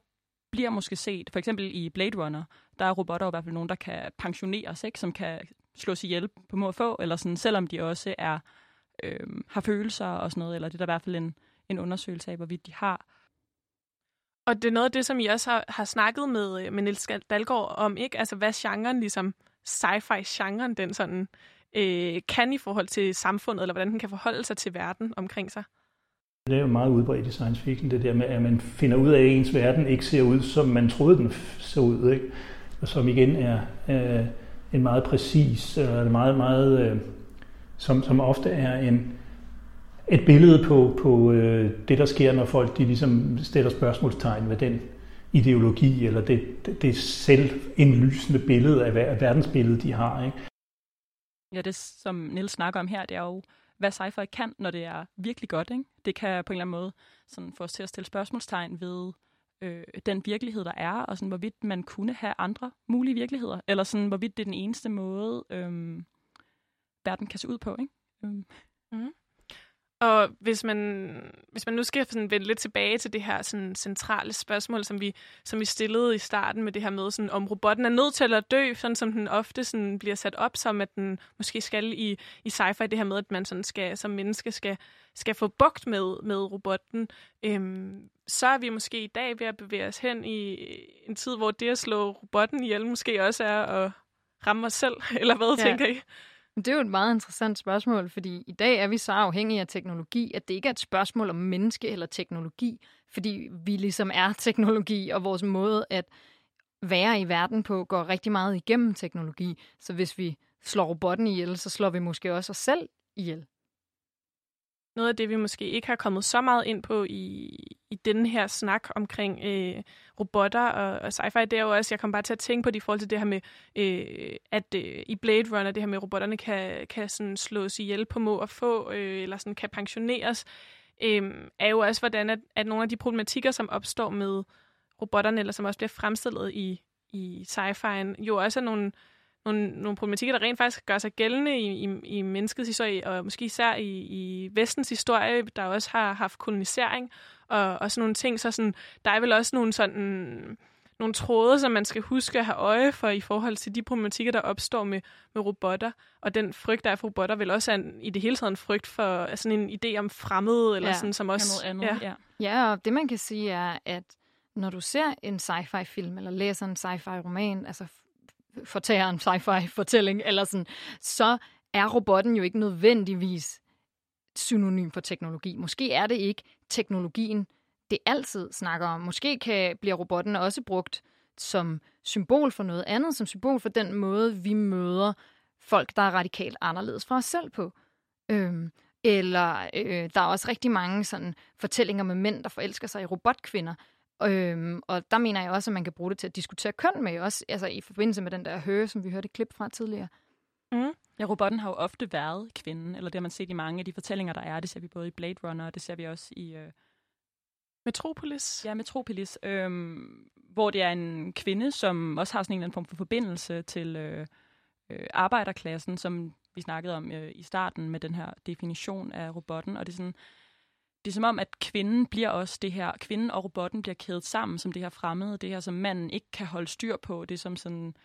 bliver måske set, for eksempel i Blade Runner, der er robotter i hvert fald nogen, der kan pensioneres, ikke? som kan slås ihjel på må få, eller sådan, selvom de også er øh, har følelser og sådan noget, eller det er der i hvert fald en, en undersøgelse af, hvorvidt de har. Og det er noget af det, som I også har, har snakket med, øh, med Niels Dalgaard om, ikke? Altså, hvad genren, ligesom sci-fi-genren, den sådan, øh, kan i forhold til samfundet, eller hvordan den kan forholde sig til verden omkring sig? Det er jo meget udbredt i science fiction, det der med, at man finder ud af, at ens verden ikke ser ud, som man troede, den så ud. Ikke? Og som igen er øh, en meget præcis, øh, meget, meget, øh, som, som ofte er en, et billede på, på øh, det, der sker, når folk de ligesom stiller spørgsmålstegn ved den ideologi, eller det, det, det selvindlysende billede af verdensbilledet, de har. Ikke? Ja, det som Nils snakker om her, det er jo hvad sci-fi kan, når det er virkelig godt. Ikke? Det kan på en eller anden måde sådan få os til at stille spørgsmålstegn ved øh, den virkelighed, der er, og sådan, hvorvidt man kunne have andre mulige virkeligheder, eller sådan, hvorvidt det er den eneste måde, øh, verden kan se ud på. Ikke? Øh. Og hvis man, hvis man nu skal sådan vende lidt tilbage til det her sådan, centrale spørgsmål, som vi, som vi stillede i starten med det her med, sådan, om robotten er nødt til at dø, sådan som den ofte sådan, bliver sat op som, at den måske skal i, i sci-fi, det her med, at man sådan skal, som menneske skal, skal få bugt med, med robotten, øhm, så er vi måske i dag ved at bevæge os hen i en tid, hvor det at slå robotten ihjel måske også er at ramme os selv, eller hvad ja. tænker I? Det er jo et meget interessant spørgsmål, fordi i dag er vi så afhængige af teknologi, at det ikke er et spørgsmål om menneske eller teknologi, fordi vi ligesom er teknologi, og vores måde at være i verden på går rigtig meget igennem teknologi. Så hvis vi slår robotten ihjel, så slår vi måske også os selv ihjel noget af det, vi måske ikke har kommet så meget ind på i, i den her snak omkring øh, robotter og, og sci-fi, det er jo også, jeg kom bare til at tænke på det i forhold til det her med, øh, at øh, i Blade Runner, det her med, at robotterne kan, kan sådan slås ihjel på må og få, øh, eller sådan kan pensioneres, øh, er jo også, hvordan at, at nogle af de problematikker, som opstår med robotterne, eller som også bliver fremstillet i, i sci-fien, jo også er nogle nogle, nogle problematikker, der rent faktisk gør sig gældende i, i, i menneskets historie, og måske især i, i vestens historie, der også har haft kolonisering og, og sådan nogle ting. Så sådan, der er vel også nogle sådan nogle tråde, som man skal huske at have øje for i forhold til de problematikker, der opstår med, med robotter. Og den frygt, der er for robotter, vil også er en, i det hele taget en frygt for altså sådan en idé om fremmede, eller Ja, sådan, som også... Noget andet, ja. Ja, og det man kan sige er, at når du ser en sci-fi film, eller læser en sci-fi roman, altså fortærer en sci-fi fortælling, eller sådan, så er robotten jo ikke nødvendigvis synonym for teknologi. Måske er det ikke teknologien, det altid snakker om. Måske kan, bliver robotten også brugt som symbol for noget andet, som symbol for den måde, vi møder folk, der er radikalt anderledes fra os selv på. Øhm, eller øh, der er også rigtig mange sådan fortællinger med mænd, der forelsker sig i robotkvinder. Øhm, og der mener jeg også, at man kan bruge det til at diskutere køn med, også altså i forbindelse med den der høre, som vi hørte et klip fra tidligere. Mm. Ja, robotten har jo ofte været kvinden, eller det har man set i mange af de fortællinger, der er. Det ser vi både i Blade Runner, og det ser vi også i... Øh... Metropolis. Ja, Metropolis. Øhm, hvor det er en kvinde, som også har sådan en eller anden form for forbindelse til øh, øh, arbejderklassen, som vi snakkede om øh, i starten med den her definition af robotten. Og det er sådan, det er som om, at kvinden bliver også det her, kvinden og robotten bliver kædet sammen som det her fremmede, det her, som manden ikke kan holde styr på. Det er som sådan...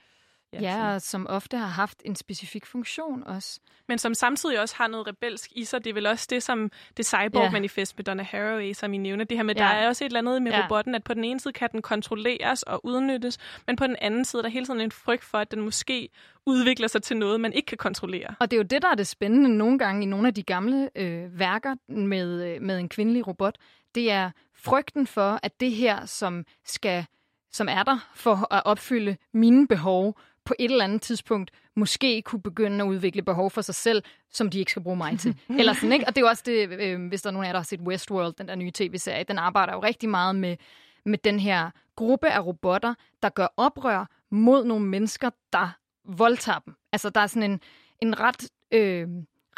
Ja, ja og som ofte har haft en specifik funktion også. Men som samtidig også har noget rebelsk i sig. Det er vel også det, som det Cyborg-manifest med Donna Haraway, som I nævner. Det her med, ja. der er også et eller andet med Ja. robotten, at på den ene side kan den kontrolleres og udnyttes, men på den anden side er der hele tiden en frygt for, at den måske udvikler sig til noget, man ikke kan kontrollere. Og det er jo det, der er det spændende nogle gange i nogle af de gamle øh, værker med, øh, med en kvindelig robot. Det er frygten for, at det her, som skal som er der for at opfylde mine behov, på et eller andet tidspunkt måske kunne begynde at udvikle behov for sig selv, som de ikke skal bruge mig til. Eller sådan, ikke? Og det er jo også det, øh, hvis der er nogen af jer, der har set Westworld, den der nye tv-serie, den arbejder jo rigtig meget med, med den her gruppe af robotter, der gør oprør mod nogle mennesker, der voldtager dem. Altså, der er sådan en, en ret, øh,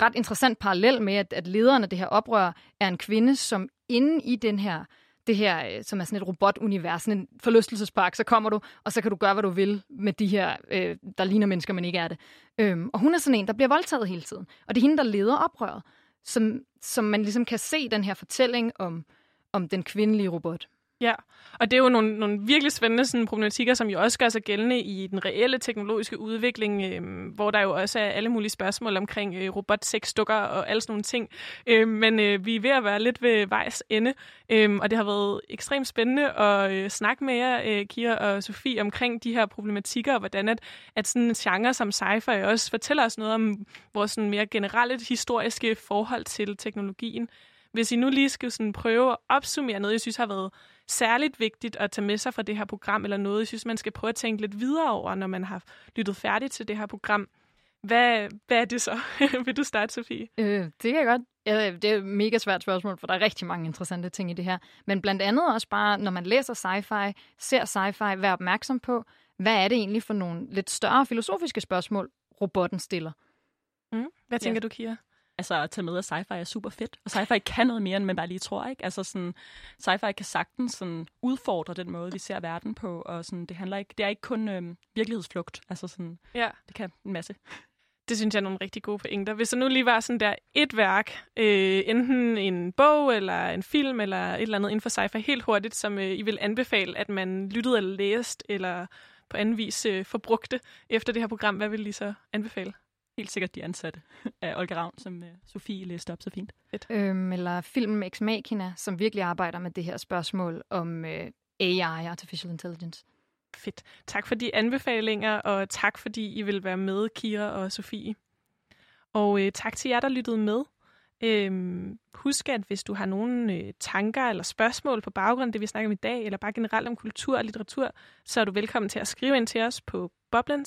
ret interessant parallel med, at, at lederen af det her oprør er en kvinde, som inde i den her det her, øh, som er sådan et robotunivers, sådan en forlystelsespark, så kommer du, og så kan du gøre, hvad du vil med de her, øh, der ligner mennesker, men ikke er det. Øhm, og hun er sådan en, der bliver voldtaget hele tiden. Og det er hende, der leder oprøret, som, som man ligesom kan se den her fortælling om, om den kvindelige robot. Ja, og det er jo nogle, nogle virkelig spændende sådan, problematikker, som jo også gør sig gældende i den reelle teknologiske udvikling, øh, hvor der jo også er alle mulige spørgsmål omkring øh, robotsexdukker og alle sådan nogle ting. Øh, men øh, vi er ved at være lidt ved vejs ende, øh, og det har været ekstremt spændende at øh, snakke med jer, øh, Kira og Sofie, omkring de her problematikker, og hvordan at, at sådan en genre som sci-fi også fortæller os noget om vores sådan mere generelle historiske forhold til teknologien. Hvis I nu lige skal sådan prøve at opsummere noget, jeg synes har været særligt vigtigt at tage med sig fra det her program, eller noget, jeg synes, man skal prøve at tænke lidt videre over, når man har lyttet færdigt til det her program. Hvad, hvad er det så? Vil du starte, Sofie? Øh, det kan jeg godt. Ja, det er et mega svært spørgsmål, for der er rigtig mange interessante ting i det her. Men blandt andet også bare, når man læser sci-fi, ser sci-fi, vær opmærksom på, hvad er det egentlig for nogle lidt større filosofiske spørgsmål, robotten stiller. Mm. Hvad tænker Ja. du, Kira? Altså at tage med, at sci-fi er super fedt. Og sci-fi kan noget mere, end man bare lige tror, ikke? Altså sådan, sci-fi kan sagtens sådan udfordre den måde, vi ser verden på, og sådan, det handler ikke, det er ikke kun øhm, virkelighedsflugt. Altså sådan, Ja. det kan en masse. Det synes jeg er nogle rigtig gode pointer. Hvis der nu lige var sådan der et værk, øh, enten en bog eller en film eller et eller andet inden for sci-fi helt hurtigt, som øh, I vil anbefale, at man lyttede eller læste eller på anden vis øh, forbrugte efter det her program, hvad vil I så anbefale? Helt sikkert de ansatte af Olga Ravn, som øh, Sofie læste op så fint. Øhm, eller filmen Ex Machina, som virkelig arbejder med det her spørgsmål om øh, AI, Artificial Intelligence. Fedt. Tak for de anbefalinger, og tak fordi I vil være med, Kira og Sofie. Og øh, tak til jer, der lyttede med. Øhm, husk, at hvis du har nogle øh, tanker eller spørgsmål på baggrund af det, vi snakker om i dag, eller bare generelt om kultur og litteratur, så er du velkommen til at skrive ind til os på boblen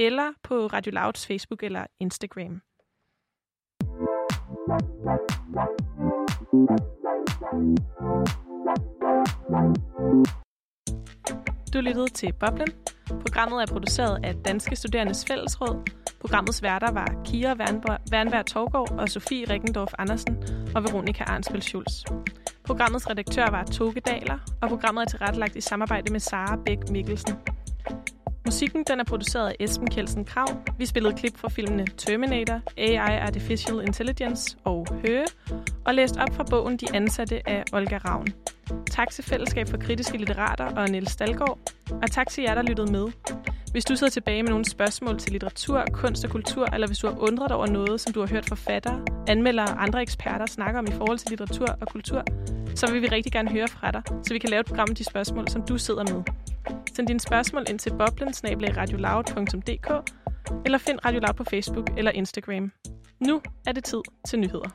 eller på Radio Louds Facebook eller Instagram. Du lyttede til Boblen. Programmet er produceret af Danske Studerendes Fællesråd. Programmets værter var Kira Wernberg Torgård og Sofie Rikkendorf Andersen og Veronika Arnsfeldt Schulz. Programmets redaktør var Toge Daler, og programmet er tilrettelagt i samarbejde med Sara Bæk Mikkelsen. Musikken den er produceret af Esben Kjeldsen Krav. Vi spillede klip fra filmene Terminator, AI Artificial Intelligence og Høge, og læst op fra bogen De Ansatte af Olga Ravn. Tak til Fællesskab for Kritiske Litterater og Niels Stalgaard. Og tak til jer, der lyttede med. Hvis du sidder tilbage med nogle spørgsmål til litteratur, kunst og kultur, eller hvis du har undret over noget, som du har hørt forfattere, anmeldere og andre eksperter snakke om i forhold til litteratur og kultur, så vil vi rigtig gerne høre fra dig, så vi kan lave et program med de spørgsmål, som du sidder med. Send dine spørgsmål ind til boblen eller find Radio Loud på Facebook eller Instagram. Nu er det tid til nyheder.